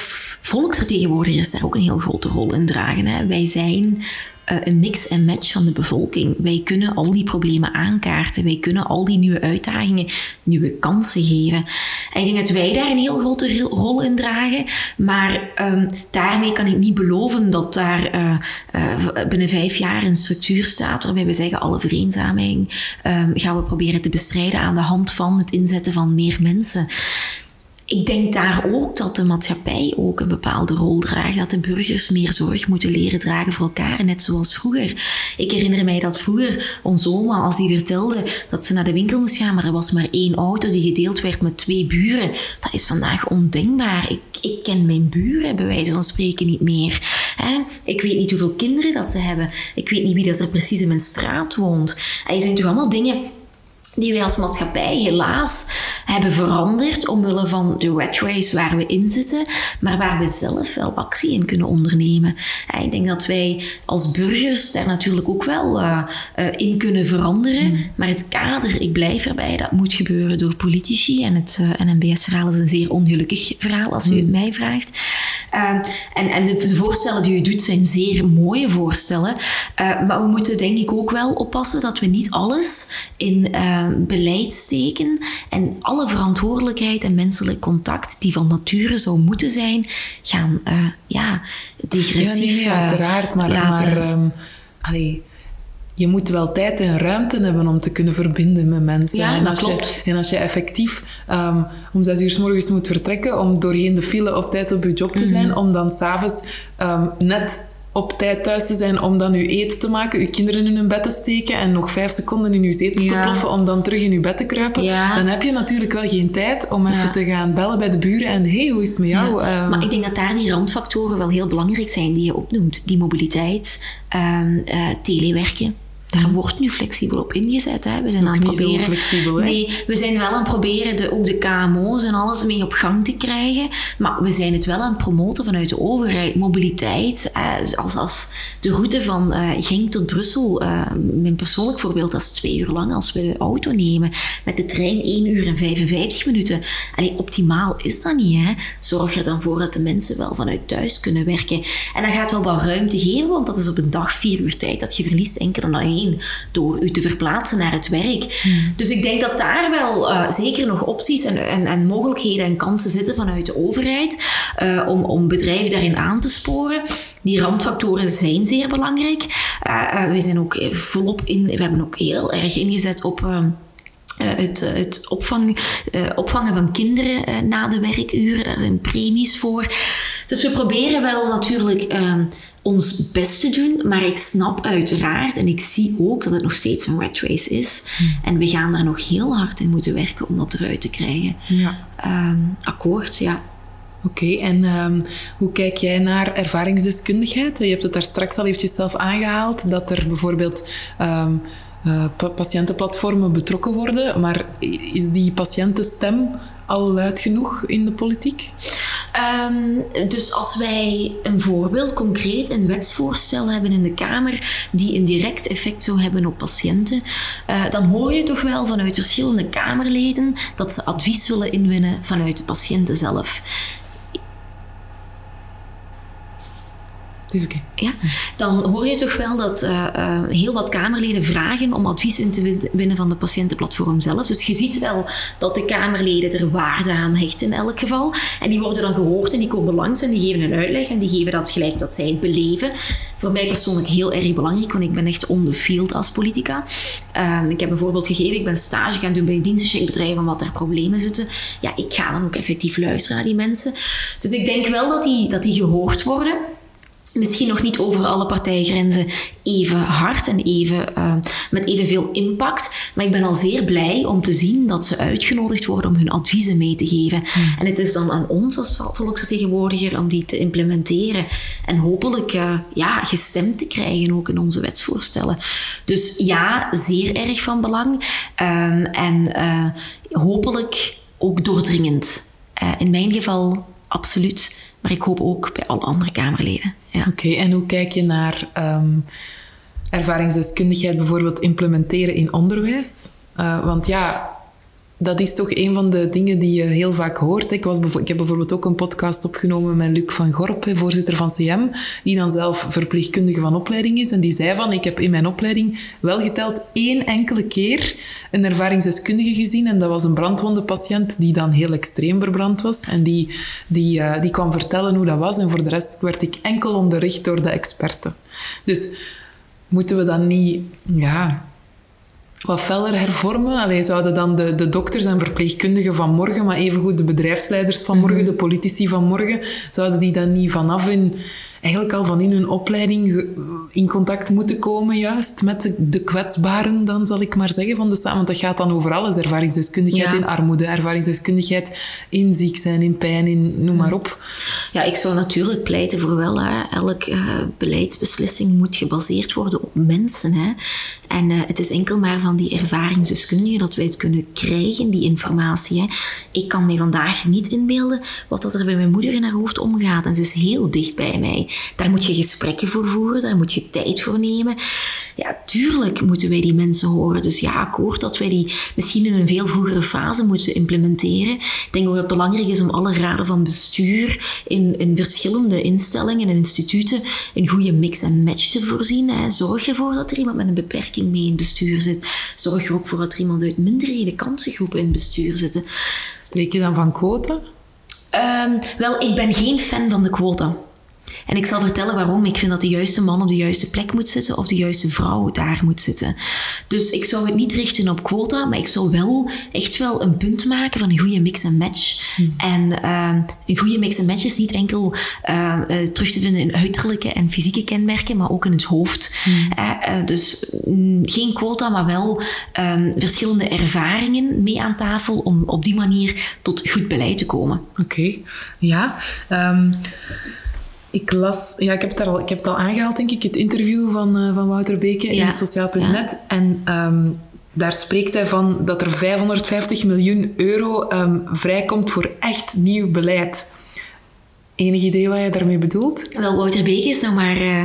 volksvertegenwoordigers daar ook een heel grote rol in dragen. Hè? Wij zijn eh, een mix en match van de bevolking. Wij kunnen al die problemen aankaarten. Wij kunnen al die nieuwe uitdagingen nieuwe kansen geven. En ik denk dat wij daar een heel grote rol in dragen. Maar um, daarmee kan ik niet beloven dat daar uh, uh, binnen vijf jaar een structuur staat waarbij we zeggen alle vereenzaming um, gaan we proberen te bestrijden aan de hand van het inzetten van meer mensen ik denk daar ook dat de maatschappij ook een bepaalde rol draagt. Dat de burgers meer zorg moeten leren dragen voor elkaar, net zoals vroeger. Ik herinner mij dat vroeger onze oma, als die vertelde dat ze naar de winkel moest gaan, maar er was maar één auto die gedeeld werd met twee buren. Dat is vandaag ondenkbaar. Ik, ik ken mijn buren bij wijze van spreken niet meer. Ik weet niet hoeveel kinderen dat ze hebben. Ik weet niet wie dat er precies in mijn straat woont. En je zijn toch allemaal dingen die wij als maatschappij helaas hebben veranderd omwille van de red race waar we in zitten, maar waar we zelf wel actie in kunnen ondernemen. ik denk dat wij als burgers daar natuurlijk ook wel uh, uh, in kunnen veranderen, mm. maar het kader, ik blijf erbij, dat moet gebeuren door politici en het uh, NMBS-verhaal is een zeer ongelukkig verhaal als u het mm. mij vraagt. Ehm, en en de, voorstellen die u doet zijn zeer mooie voorstellen, maar we moeten denk ik ook wel oppassen dat we niet alles in beleid steken en alle verantwoordelijkheid en menselijk contact die van nature zou moeten zijn, gaan uh, ja, ja, nee, uiteraard, maar, laten. maar um, allee, je moet wel tijd en ruimte hebben om te kunnen verbinden met mensen. Ja, en, als klopt. Je, en als je effectief um, om zes uur s morgens moet vertrekken om doorheen de file op tijd op je job te zijn, mm -hmm. om dan s'avonds um, net op tijd thuis te zijn om dan uw eten te maken, uw kinderen in hun bed te steken en nog vijf seconden in uw zetel te ploffen om dan terug in uw bed te kruipen, dan heb je natuurlijk wel geen tijd om even te gaan bellen bij de buren en hey, hoe is het met jou? Ehm, maar ik denk dat daar die randfactoren wel heel belangrijk zijn die je opnoemt. Die mobiliteit, um, uh, telewerken, daar wordt nu flexibel op ingezet. Hè. We zijn Nog aan het proberen. flexibel, hè? Nee, we zijn wel aan het proberen de, ook de KMO's en alles mee op gang te krijgen. Maar we zijn het wel aan het promoten vanuit de overheid. Mobiliteit, eh, als, als de route van uh, Genk tot Brussel, uh, mijn persoonlijk voorbeeld, dat is twee uur lang als we de auto nemen. Met de trein 1 uur en 55 minuten. Allee, optimaal is dat niet. Hè? Zorg er dan voor dat de mensen wel vanuit thuis kunnen werken. En dat gaat wel wat ruimte geven, want dat is op een dag vier uur tijd dat je verliest enkel en alleen door u te verplaatsen naar het werk. Hmm. Dus ik denk dat daar wel uh, zeker nog opties en, en, en, mogelijkheden en kansen zitten vanuit de overheid uh, om, om bedrijven daarin aan te sporen. Die randfactoren zijn zeer belangrijk. Uh, we zijn ook volop in, we hebben ook heel erg ingezet op. Het, het opvang, uh, opvangen van kinderen uh, na de werkuren, daar zijn premies voor. Dus we proberen wel natuurlijk uh, ons best te doen, maar ik snap uiteraard en ik zie ook dat het nog steeds een red race is. Hmm. En we gaan daar nog heel hard in moeten werken om dat eruit te krijgen. Ja. Um, akkoord, ja. Oké, en um, hoe kijk jij naar ervaringsdeskundigheid? Je hebt het daar straks al eventjes zelf aangehaald, dat er bijvoorbeeld um, uh, patiëntenplatformen betrokken worden, maar is die patiëntenstem al luid genoeg in de politiek? Um, dus als wij een voorbeeld, concreet een wetsvoorstel hebben in de Kamer die een direct effect zou hebben op patiënten, uh, dan hoor je toch wel vanuit verschillende Kamerleden dat ze advies willen inwinnen vanuit de patiënten zelf. Is oké. Ja? Dan hoor je toch wel dat uh, uh, heel wat Kamerleden vragen om advies in te winnen van de patiëntenplatform zelf. Dus je ziet wel dat de Kamerleden er waarde aan hechten in elk geval. En die worden dan gehoord en die komen langs en die geven een uitleg en die geven dat gelijk dat zij het beleven. Voor mij persoonlijk heel erg belangrijk, want ik ben echt on the field als politica. Uh, ik heb een voorbeeld gegeven, ik ben stage gaan doen bij om wat er problemen zitten. Ja, ik ga dan ook effectief luisteren naar die mensen. Dus ik denk wel dat die, dat die gehoord worden. Misschien nog niet over alle partijgrenzen even hard en even, uh, met evenveel impact. Maar ik ben al zeer blij om te zien dat ze uitgenodigd worden om hun adviezen mee te geven. Hmm. En het is dan aan ons als volksvertegenwoordiger om die te implementeren. En hopelijk uh, ja, gestemd te krijgen ook in onze wetsvoorstellen. Dus ja, zeer erg van belang. Um, en uh, hopelijk ook doordringend. in mijn geval absoluut. Maar ik hoop ook bij alle andere Kamerleden. Ja. Oké, en hoe kijk je naar um, ervaringsdeskundigheid bijvoorbeeld implementeren in onderwijs? Uh, want ja, dat is toch een van de dingen die je heel vaak hoort. Ik, was ik heb bijvoorbeeld ook een podcast opgenomen met Luc van Gorp, voorzitter van CM, die dan zelf verpleegkundige van opleiding is. En die zei van, ik heb in mijn opleiding wel geteld één enkele keer een ervaringsdeskundige gezien. En dat was een brandwondenpatiënt die dan heel extreem verbrand was. En die, die, uh, die kwam vertellen hoe dat was. En voor de rest werd ik enkel onderricht door de experten. Dus moeten we dan niet... Ja, wat feller hervormen. Allee, zouden dan de, de dokters en verpleegkundigen van morgen, maar evengoed de bedrijfsleiders van morgen, mhm. de politici van morgen, zouden die dan niet vanaf in eigenlijk al van in hun opleiding in contact moeten komen, juist met de, de kwetsbaren, dan zal ik maar zeggen, van de samen. Want dat gaat dan over alles. Ervaringsdeskundigheid in armoede, ervaringsdeskundigheid in ziek zijn, in pijn, in noem maar op. Ja, ik zou natuurlijk pleiten voor wel. Hè. Elke uh, beleidsbeslissing moet gebaseerd worden op mensen. Hè. En uh, het is enkel maar van die ervaringsdeskundigen dat wij het kunnen krijgen, die informatie. Hè. Ik kan mij vandaag niet inbeelden wat dat er bij mijn moeder in haar hoofd omgaat. En ze is heel dicht bij mij. Daar moet je gesprekken voor voeren, daar moet je tijd voor nemen. Ja, tuurlijk moeten wij die mensen horen. Dus ja, akkoord dat wij die misschien in een veel vroegere fase moeten implementeren. Ik denk ook dat het belangrijk is om alle raden van bestuur in, in verschillende instellingen en instituten een goede mix en match te voorzien. Hè. Zorg ervoor dat er iemand met een beperking mee in het bestuur zit. Zorg er ook voor dat er iemand uit minderheden, kansengroepen in het bestuur zit. Spreek je dan van quota? Um, wel, ik ben geen fan van de quota. En ik zal vertellen waarom. Ik vind dat de juiste man op de juiste plek moet zitten of de juiste vrouw daar moet zitten. Dus ik zou het niet richten op quota, maar ik zou wel echt wel een punt maken van een goede mix en match. Hmm. En ehm, een goede mix en match is niet enkel uh, terug te vinden in uiterlijke en fysieke kenmerken, maar ook in het hoofd. Hmm. Uh, dus mm, geen quota, maar wel ehm, verschillende ervaringen mee aan tafel om op die manier tot goed beleid te komen. Oké, ja. Um, ik las, ja, ik heb, het al, ik heb het al aangehaald, denk ik, het interview van, uh, van Wouter Beke in sociaal.net. En um, daar spreekt hij van dat er 550 miljoen euro um, vrijkomt voor echt nieuw beleid. Enig idee wat je daarmee bedoelt? Wel, Wouter Beke is nog maar uh,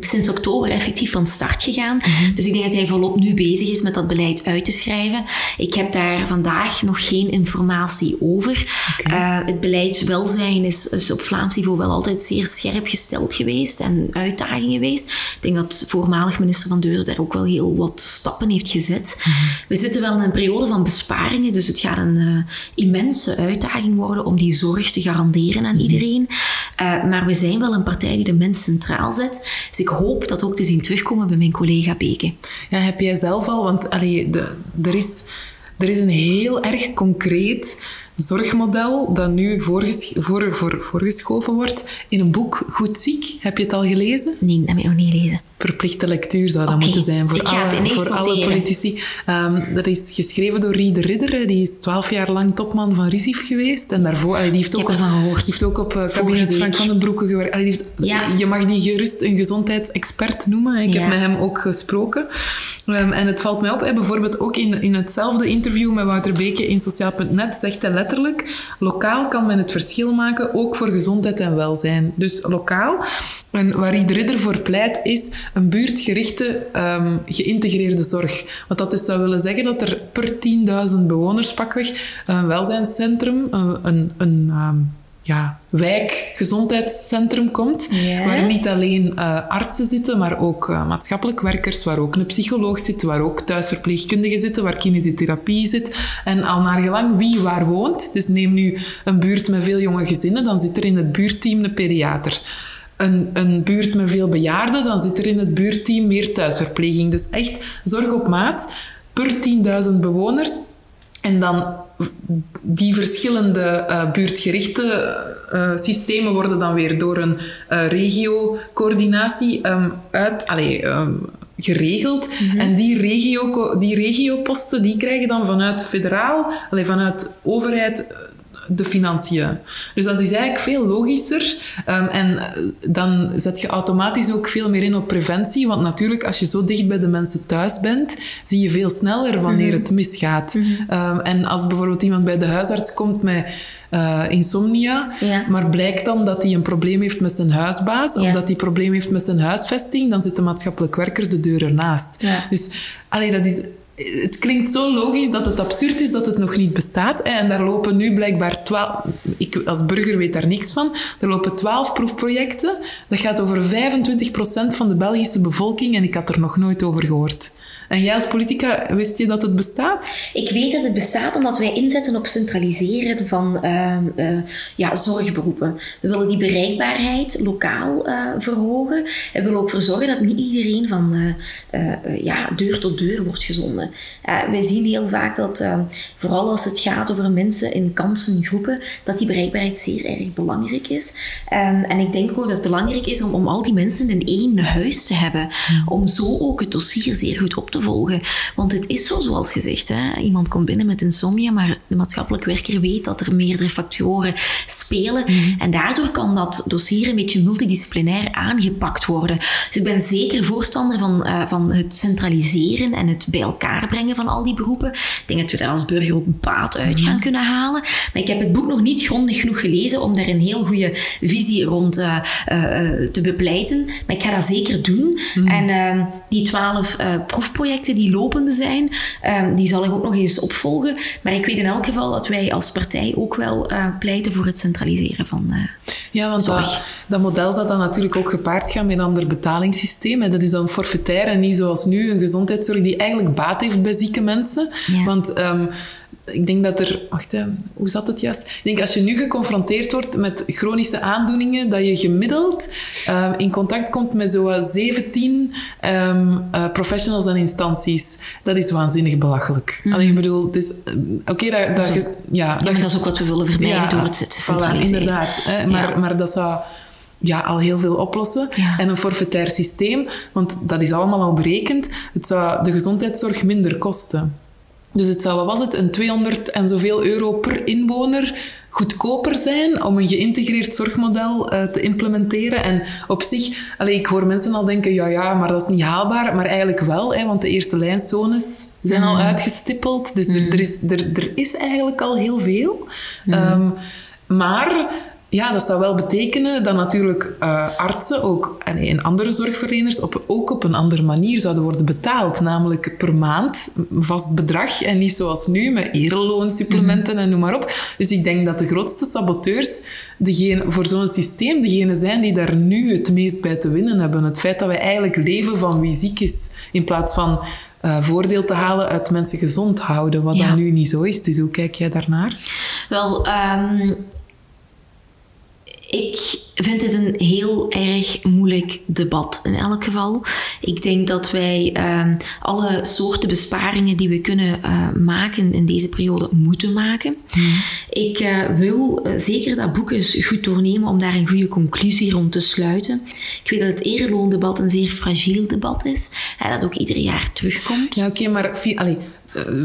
sinds oktober effectief van start gegaan. Mhm. Dus ik denk dat hij volop nu bezig is met dat beleid uit te schrijven. Ik heb daar vandaag nog geen informatie over. Eh, het beleid welzijn is, is, op Vlaams niveau wel altijd zeer scherp gesteld geweest en uitdagingen geweest. Ik denk dat voormalig minister Van Deurden daar ook wel heel wat stappen heeft gezet. Mhm. We zitten wel in een periode van besparingen, dus het gaat een uh, immense uitdaging worden om die zorg te garanderen aan mhm. iedereen. Uh, maar we zijn wel een partij die de mens centraal zet. Dus ik hoop dat ook te zien terugkomen bij mijn collega Beke. Ja, heb jij zelf al, want allee, de, er, is, er is een heel erg concreet zorgmodel dat nu voorges voor, voor, voorgeschoven wordt in een boek Goed Ziek. Heb je het al gelezen? Nee, dat heb ik nog niet gelezen verplichte lectuur zou dat moeten zijn voor, alle, voor alle politici. Um, dat is geschreven door Riede Ridder. Die is twaalf jaar lang topman van RISIF geweest. En daarvoor, die heeft ook, op, heeft ook op uh, kabinet Frank van den Broeke gewerkt. Ja. Je mag die gerust een gezondheidsexpert noemen. Ik heb met hem ook gesproken. Um, en het valt mij op, hè, bijvoorbeeld ook in, in hetzelfde interview met Wouter Beke in Sociaal.net zegt hij letterlijk, lokaal kan men het verschil maken, ook voor gezondheid en welzijn. Dus lokaal en waar iedereen voor pleit, is een buurtgerichte um, geïntegreerde zorg. Wat dat dus zou willen zeggen dat er per 10.000 bewoners pakweg een welzijnscentrum, een, een, een um, ja, wijkgezondheidscentrum komt, waar niet alleen uh, artsen zitten, maar ook uh, maatschappelijk werkers, waar ook een psycholoog zit, waar ook thuisverpleegkundigen zitten, waar kinesiotherapie zit. En al naar gelang wie waar woont, dus neem nu een buurt met veel jonge gezinnen, dan zit er in het buurtteam een pediater een, een buurt met veel bejaarden, dan zit er in het buurtteam meer thuisverpleging. Dus echt zorg op maat per 10.000 bewoners. En dan die verschillende uh, buurtgerichte uh, systemen worden dan weer door een uh, regio-coördinatie um, uit, allez, um, geregeld. Mm -hmm. En die, regio, die regioposten die krijgen dan vanuit federaal, allez, vanuit overheid de financiën. Dus dat is eigenlijk veel logischer. Um, en eh, dan zet je automatisch ook veel meer in op preventie. Want natuurlijk, als je zo dicht bij de mensen thuis bent, zie je veel sneller wanneer mhm. het misgaat. Mm -hmm. um, en als bijvoorbeeld iemand bij de huisarts komt met uh, insomnia, ja. maar blijkt dan dat hij een probleem heeft met zijn huisbaas of dat hij een probleem heeft met zijn huisvesting, dan zit de maatschappelijk werker de deur ernaast. Ja. Dus allee, dat is het klinkt zo logisch dat het absurd is dat het nog niet bestaat. En daar lopen nu blijkbaar twaalf... Ik als burger weet daar niks van. Er lopen twaalf proefprojecten. Dat gaat over 25% van de Belgische bevolking en ik had er nog nooit over gehoord. En jij als politica, wist je dat het bestaat? Ik weet dat het bestaat omdat wij inzetten op centraliseren van uh, uh, ja, zorgberoepen. We willen die bereikbaarheid lokaal uh, verhogen. En we willen ook voor zorgen dat niet iedereen van ja, deur tot deur wordt gezonden. wij zien heel vaak dat, vooral als het gaat over mensen in kansengroepen, dat die bereikbaarheid zeer erg belangrijk is. Um, en ik denk ook dat het belangrijk is om, om al die mensen in één huis te hebben. Hmm. Om zo ook het dossier zeer goed op te volgen. Want het is zo, zoals gezegd. Hè? Iemand komt binnen met insomnia, maar de maatschappelijk werker weet dat er meerdere factoren spelen. Mhm. En daardoor kan dat dossier een beetje multidisciplinair aangepakt worden. Dus ik ben zeker voorstander van, uh, van het centraliseren en het bij elkaar brengen van al die beroepen. Ik denk dat we daar als burger ook baat uit gaan mhm. kunnen halen. Maar ik heb het boek nog niet grondig genoeg gelezen om daar een heel goede visie rond uh, uh, te bepleiten. Maar ik ga dat zeker doen. Mhm. En ehm, die twaalf proefprojecten die lopende zijn. Um, die zal ik ook nog eens opvolgen. Maar ik weet in elk geval dat wij als partij ook wel uh, pleiten voor het centraliseren van uh, Ja, want dat, dat, model zal dan natuurlijk ook gepaard gaan met een ander betalingssysteem. Dat is dan forfaitair en niet zoals nu een gezondheidszorg die eigenlijk baat heeft bij zieke mensen. Want... Um, ik denk dat er... Wacht, hè, hoe zat het juist? Ik denk als je nu geconfronteerd wordt met chronische aandoeningen, dat je gemiddeld uh, in contact komt met zo'n 17 um, uh, professionals en instanties. Dat is waanzinnig belachelijk. Mm. Allee, ik bedoel, dus... Oké, okay, dat, dat, dat, ja, dat, dat, is ook wat we willen vermijden ja, door het te centraliseren. Voilà, inderdaad. Hè, maar, ja. maar dat zou ja, al heel veel oplossen. Ja. En een forfaitair systeem, want dat is allemaal al berekend. Het zou de gezondheidszorg minder kosten. Dus het zou, wat was het, een 200 en zoveel euro per inwoner goedkoper zijn om een geïntegreerd zorgmodel uh, te implementeren. En op zich, allee, ik hoor mensen al denken, ja, ja, maar dat is niet haalbaar. Maar eigenlijk wel, hè, want de eerste lijnzones zijn mm. al uitgestippeld. Dus mm. er, er, is, er, er is eigenlijk al heel veel. Mm. Um, maar ja, dat zou wel betekenen dat natuurlijk uh, artsen ook, en andere zorgverleners op, ook op een andere manier zouden worden betaald. Namelijk per maand, een vast bedrag. En niet zoals nu, met ereloonsupplementen mm en noem maar op. Dus ik denk dat de grootste saboteurs degene, voor zo'n systeem degene zijn die daar nu het meest bij te winnen hebben. Het feit dat wij eigenlijk leven van wie ziek is, in plaats van uh, voordeel te halen uit mensen gezond houden, wat ja. dan nu niet zo is. Dus hoe kijk jij daarnaar? Wel, um, ik vind dit een heel erg moeilijk debat in elk geval. Ik denk dat wij uh, alle soorten besparingen die we kunnen uh, maken in deze periode moeten maken. Mm. Ik uh, wil zeker dat boek eens goed doornemen om daar een goede conclusie rond te sluiten. Ik weet dat het ereloondebat een zeer fragiel debat is, hè, dat ook ieder jaar terugkomt. Ja, oké, okay, maar allee,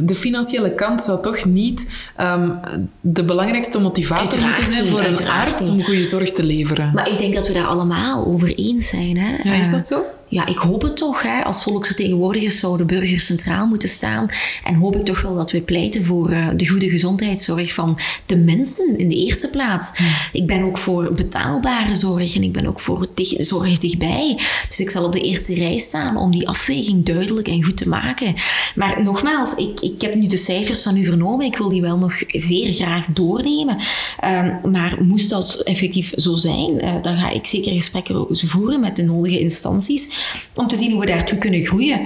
de financiële kant zou toch niet um, de belangrijkste motivator moeten zijn voor een arts om goede zorg te leveren. Maar ik denk dat we daar allemaal over eens zijn. Hè? Ja, is dat zo? Ja, ik hoop het toch. Hè. Als volksvertegenwoordigers zouden burgers centraal moeten staan. En hoop ik toch wel dat we pleiten voor uh, de goede gezondheidszorg van de mensen in de eerste plaats. Ik ben ook voor betaalbare zorg en ik ben ook voor dicht, zorg dichtbij. Dus ik zal op de eerste rij staan om die afweging duidelijk en goed te maken. Maar nogmaals, ik, ik heb nu de cijfers van u vernomen. Ik wil die wel nog zeer graag doornemen. Um, maar moest dat effectief zo zijn, uh, dan ga ik zeker gesprekken voeren met de nodige instanties om te zien hoe we daartoe kunnen groeien.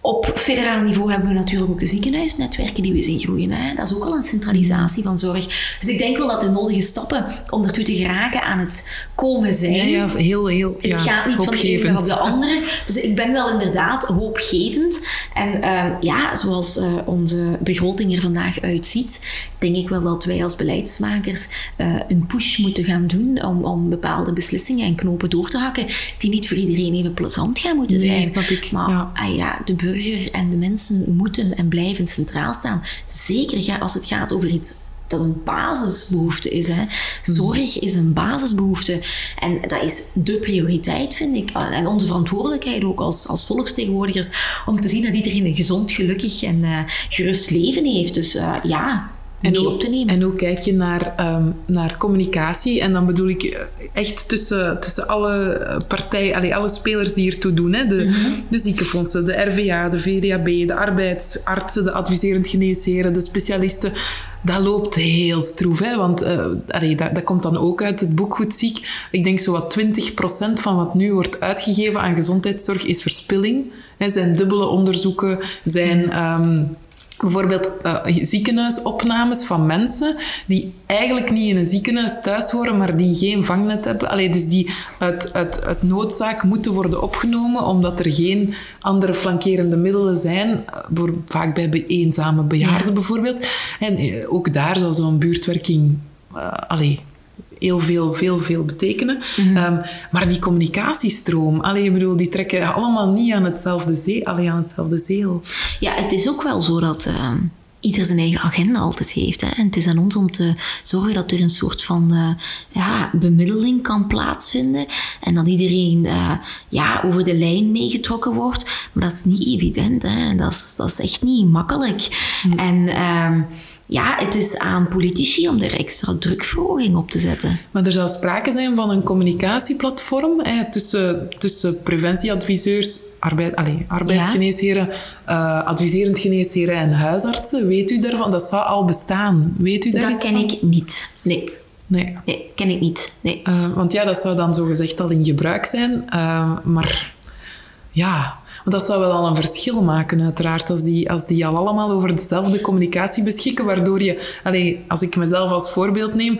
Op federaal niveau hebben we natuurlijk ook de ziekenhuisnetwerken die we zien groeien. Hè. Dat is ook al een centralisatie van zorg. Dus ik denk wel dat de nodige stappen om ertoe te geraken aan het komen zijn. Ja, ja heel, heel Het ja, gaat niet van de ene op de andere. Dus ik ben wel inderdaad hoopgevend. En uh, ja, zoals uh, onze begroting er vandaag uitziet, denk ik wel dat wij als beleidsmakers uh, een push moeten gaan doen om, om bepaalde beslissingen en knopen door te hakken die niet voor iedereen even plezant gaan moeten nee, zijn. Snap ik. Maar ja. Ah, ja, de burger en de mensen moeten en blijven centraal staan. Zeker als het gaat over iets dat een basisbehoefte is. Hè. Zorg is een basisbehoefte. En dat is de prioriteit, vind ik. En onze verantwoordelijkheid ook als, als volksvertegenwoordigers. Om te zien dat iedereen een gezond, gelukkig en uh, gerust leven heeft. Dus uh, ja, en te nemen. En hoe kijk je naar, um, naar communicatie? En dan bedoel ik echt tussen, tussen alle partijen, allee, alle spelers die ertoe doen. Hè? De, mm -hmm. de ziekenfondsen, de RVA, de VDAB, de arbeidsartsen, de adviserend geneesheren, de specialisten. Dat loopt heel stroef, hè? want allee, dat, dat komt dan ook uit het boek Goed Ziek. Ik denk zo wat 20% van wat nu wordt uitgegeven aan gezondheidszorg is verspilling. Er zijn dubbele onderzoeken, zijn... Um, bijvoorbeeld uh, ziekenhuisopnames van mensen die eigenlijk niet in een ziekenhuis thuis horen, maar die geen vangnet hebben. Allee, dus die uit, uit, uit noodzaak moeten worden opgenomen, omdat er geen andere flankerende middelen zijn, voor, vaak bij eenzame bejaarden ja. bijvoorbeeld. En uh, ook daar zou zo'n buurtwerking... Uh, allee, heel veel, veel, veel betekenen. Mm -hmm. um, maar die communicatiestroom, allee, ik bedoel, die trekken allemaal niet aan hetzelfde, zee, allee, aan hetzelfde zeel. Ja, het is ook wel zo dat... Uh ieder zijn eigen agenda altijd heeft. Hè. En het is aan ons om te zorgen dat er een soort van uh, ja, bemiddeling kan plaatsvinden. En dat iedereen uh, ja, over de lijn meegetrokken wordt. Maar dat is niet evident. Hè. Dat, is, dat is echt niet makkelijk. Mm. En... Uh, ja, het is aan politici om er extra drukverhoging op te zetten. Maar er zou sprake zijn van een communicatieplatform hè, tussen, tussen preventieadviseurs, arbeid, allez, arbeidsgeneesheren, ja. uh, adviserend geneesheren en huisartsen. Weet u daarvan? Dat zou al bestaan. Weet u daar Dat ken van? ik niet. Nee. Nee. Nee, ken ik niet. Nee. Uh, want ja, dat zou dan zogezegd al in gebruik zijn. Uh, maar ja, dat zou wel al een verschil maken, uiteraard, als die, als die al allemaal over dezelfde communicatie beschikken, waardoor je, allee, als ik mezelf als voorbeeld neem,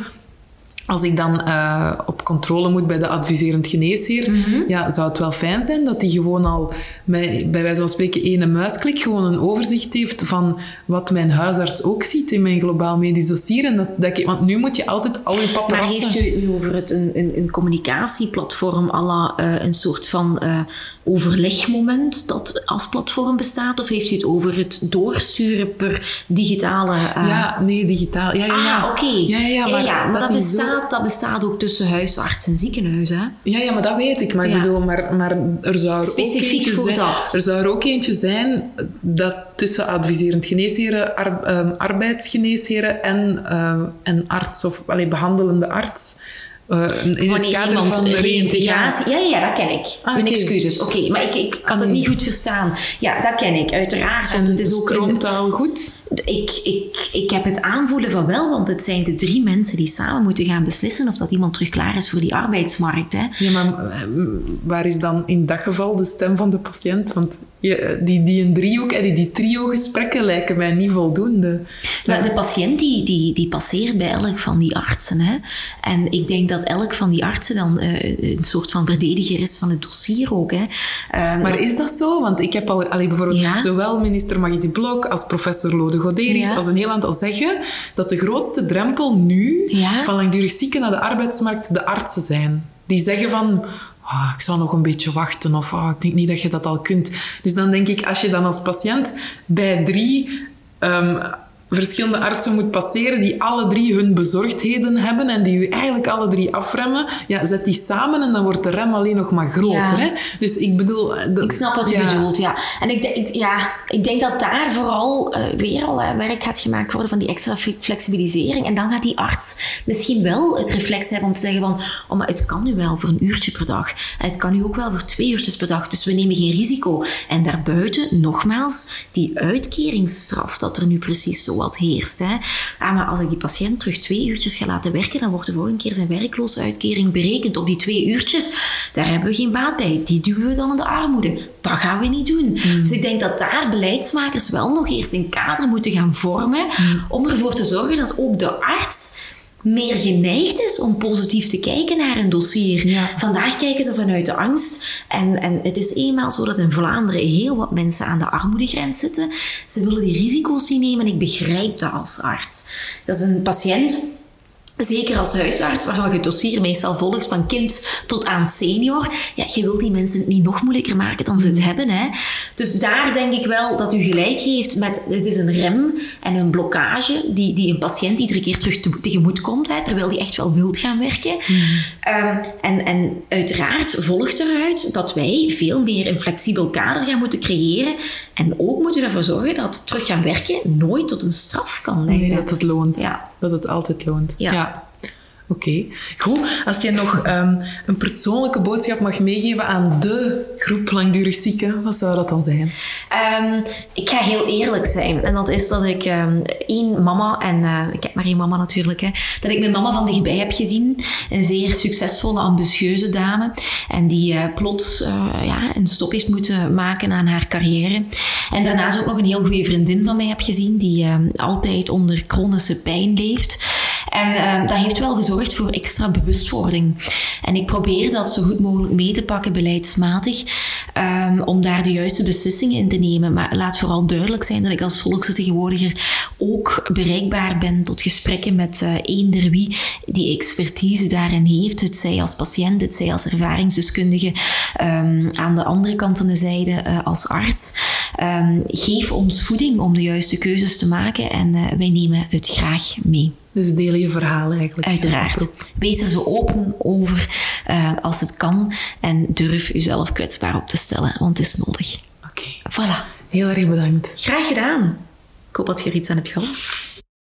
als ik dan uh, op controle moet bij de adviserend geneesheer, mm -hmm. ja, zou het wel fijn zijn dat die gewoon al bij, bij wijze van spreken ene muisklik gewoon een overzicht heeft van wat mijn huisarts ook ziet in mijn globaal medisch dossier. En dat, dat ik, want nu moet je altijd al je papieren. Maar heeft u nu over het, een, een, een communicatieplatform à la uh, een soort van uh, overlegmoment dat als platform bestaat? Of heeft u het over het doorsturen per digitale... Ja, nee, digitaal. Ja, ja, ja. Ah, oké. Okay. Ja, ja, ja, maar, ja, ja, maar dat, dat bestaat dat bestaat ook tussen huisarts en ziekenhuis, hè? Ja, ja, maar dat weet ik. Maar, ja. ik bedoel, maar, maar er zou er Specifiek ook voor zijn, dat. Er zou er ook eentje zijn dat tussen adviserend geneesheren, ar, um, arbeidsgeneesheren en, uh, en arts of allee, behandelende arts... Uh, in het kader van de reïntegratie... Ja, ja, dat ken ik. Ah, Mijn excuses. Oké, maar ik, ik had het niet goed verstaan. Ja, dat ken ik, uiteraard. Want het is ook een, Stroomt al goed? ik, ik, ik heb het aanvoelen van wel, want het zijn de drie mensen die samen moeten gaan beslissen of dat iemand terug klaar is voor die arbeidsmarkt. Hè. Ja, maar eh, waar is dan in dat geval de stem van de patiënt? Want je, die, die een driehoek en die, die trio-gesprekken lijken mij niet voldoende. Maar de patiënt die, die, die passeert bij elk van die artsen. Hè. En ik denk dat elk van die artsen dan uh, een soort van verdediger is van het dossier ook. Hè. Uh, Maar is dat zo? Want ik heb al allee, bijvoorbeeld Ja. zowel minister Maggie Blok als professor Lode Goderis Ja. als een heel aantal zeggen dat de grootste drempel nu Ja. van langdurig zieken naar de arbeidsmarkt de artsen zijn. Die zeggen van... "Ah, ik zou nog een beetje wachten of ah, ik denk niet dat je dat al kunt. Dus dan denk ik, als je dan als patiënt bij drie ehm, verschillende artsen moet passeren die alle drie hun bezorgdheden hebben en die u eigenlijk alle drie afremmen, ja, zet die samen en dan wordt de rem alleen nog maar groter. Ja. Hè? Dus ik bedoel... eh, dat- Ik snap wat u ja. bedoelt, ja. En ik, ja, ik denk dat daar vooral eh, weer al werk gaat gemaakt worden van die extra fle- flexibilisering. En dan gaat die arts misschien wel het reflex hebben om te zeggen van oh, maar het kan nu wel voor een uurtje per dag. En het kan nu ook wel voor twee uurtjes per dag. Dus we nemen geen risico. En daarbuiten, nogmaals, die uitkeringsstraf dat er nu precies zo wat heerst. Hè. Ah, maar als ik die patiënt terug twee uurtjes ga laten werken, dan wordt de volgende keer zijn werkloosheidsuitkering berekend op die twee uurtjes. Daar hebben we geen baat bij. Die duwen we dan in de armoede. Dat gaan we niet doen. Dus ik denk dat daar beleidsmakers wel nog eerst een kader moeten gaan vormen om ervoor te zorgen dat ook de arts meer geneigd is om positief te kijken naar een dossier. Ja. Vandaag kijken ze vanuit de angst. En, en het is eenmaal zo dat in Vlaanderen heel wat mensen aan de armoedegrens zitten. Ze willen die risico's niet nemen en ik begrijp dat als arts. Dat is een patiënt Zeker als huisarts, waarvan je het dossier meestal volgt van kind tot aan senior. Ja, je wilt die mensen het niet nog moeilijker maken dan ze het hebben. Hè? Dus daar denk ik wel dat u gelijk heeft met... Het is een rem en een blokkage die, die een patiënt iedere keer terug te, tegemoet komt. Hè, terwijl die echt wel wilt gaan werken. Ehm, en, en uiteraard volgt eruit dat wij veel meer een flexibel kader gaan moeten creëren. En ook moeten ervoor zorgen dat terug gaan werken nooit tot een straf kan leiden. Nee, dat het loont. Ja. Dat het altijd loont. Ja. Oké. Goed. Als jij nog ehm, een persoonlijke boodschap mag meegeven aan de groep langdurig zieken, wat zou dat dan zijn? Ehm, ik ga heel eerlijk zijn. En dat is dat ik ehm, één mama, en eh, ik heb maar één mama natuurlijk, hè, dat ik mijn mama van dichtbij heb gezien. Een zeer succesvolle, ambitieuze dame. En die eh, plots eh, ja, een stop heeft moeten maken aan haar carrière. En daarnaast ook nog een heel goede vriendin van mij heb gezien, die altijd onder chronische pijn leeft. En ehm, dat heeft wel gezorgd voor extra bewustwording. En ik probeer dat zo goed mogelijk mee te pakken beleidsmatig, ehm, om daar de juiste beslissingen in te nemen. Maar laat vooral duidelijk zijn dat ik als volksvertegenwoordiger ook bereikbaar ben tot gesprekken met eh eender wie die expertise daarin heeft. Het zij als patiënt, het zij als ervaringsdeskundige, ehm, aan de andere kant van de zijde eh, als arts. Ehm, geef ons voeding om de juiste keuzes te maken en eh, wij nemen het graag mee. Dus deel je verhaal eigenlijk. Uiteraard. Wees er zo open over eh, als het kan en durf uzelf kwetsbaar op te stellen, want het is nodig. Oké. Voilà. Heel erg bedankt. Graag gedaan. Ik hoop dat je er iets aan hebt gehad.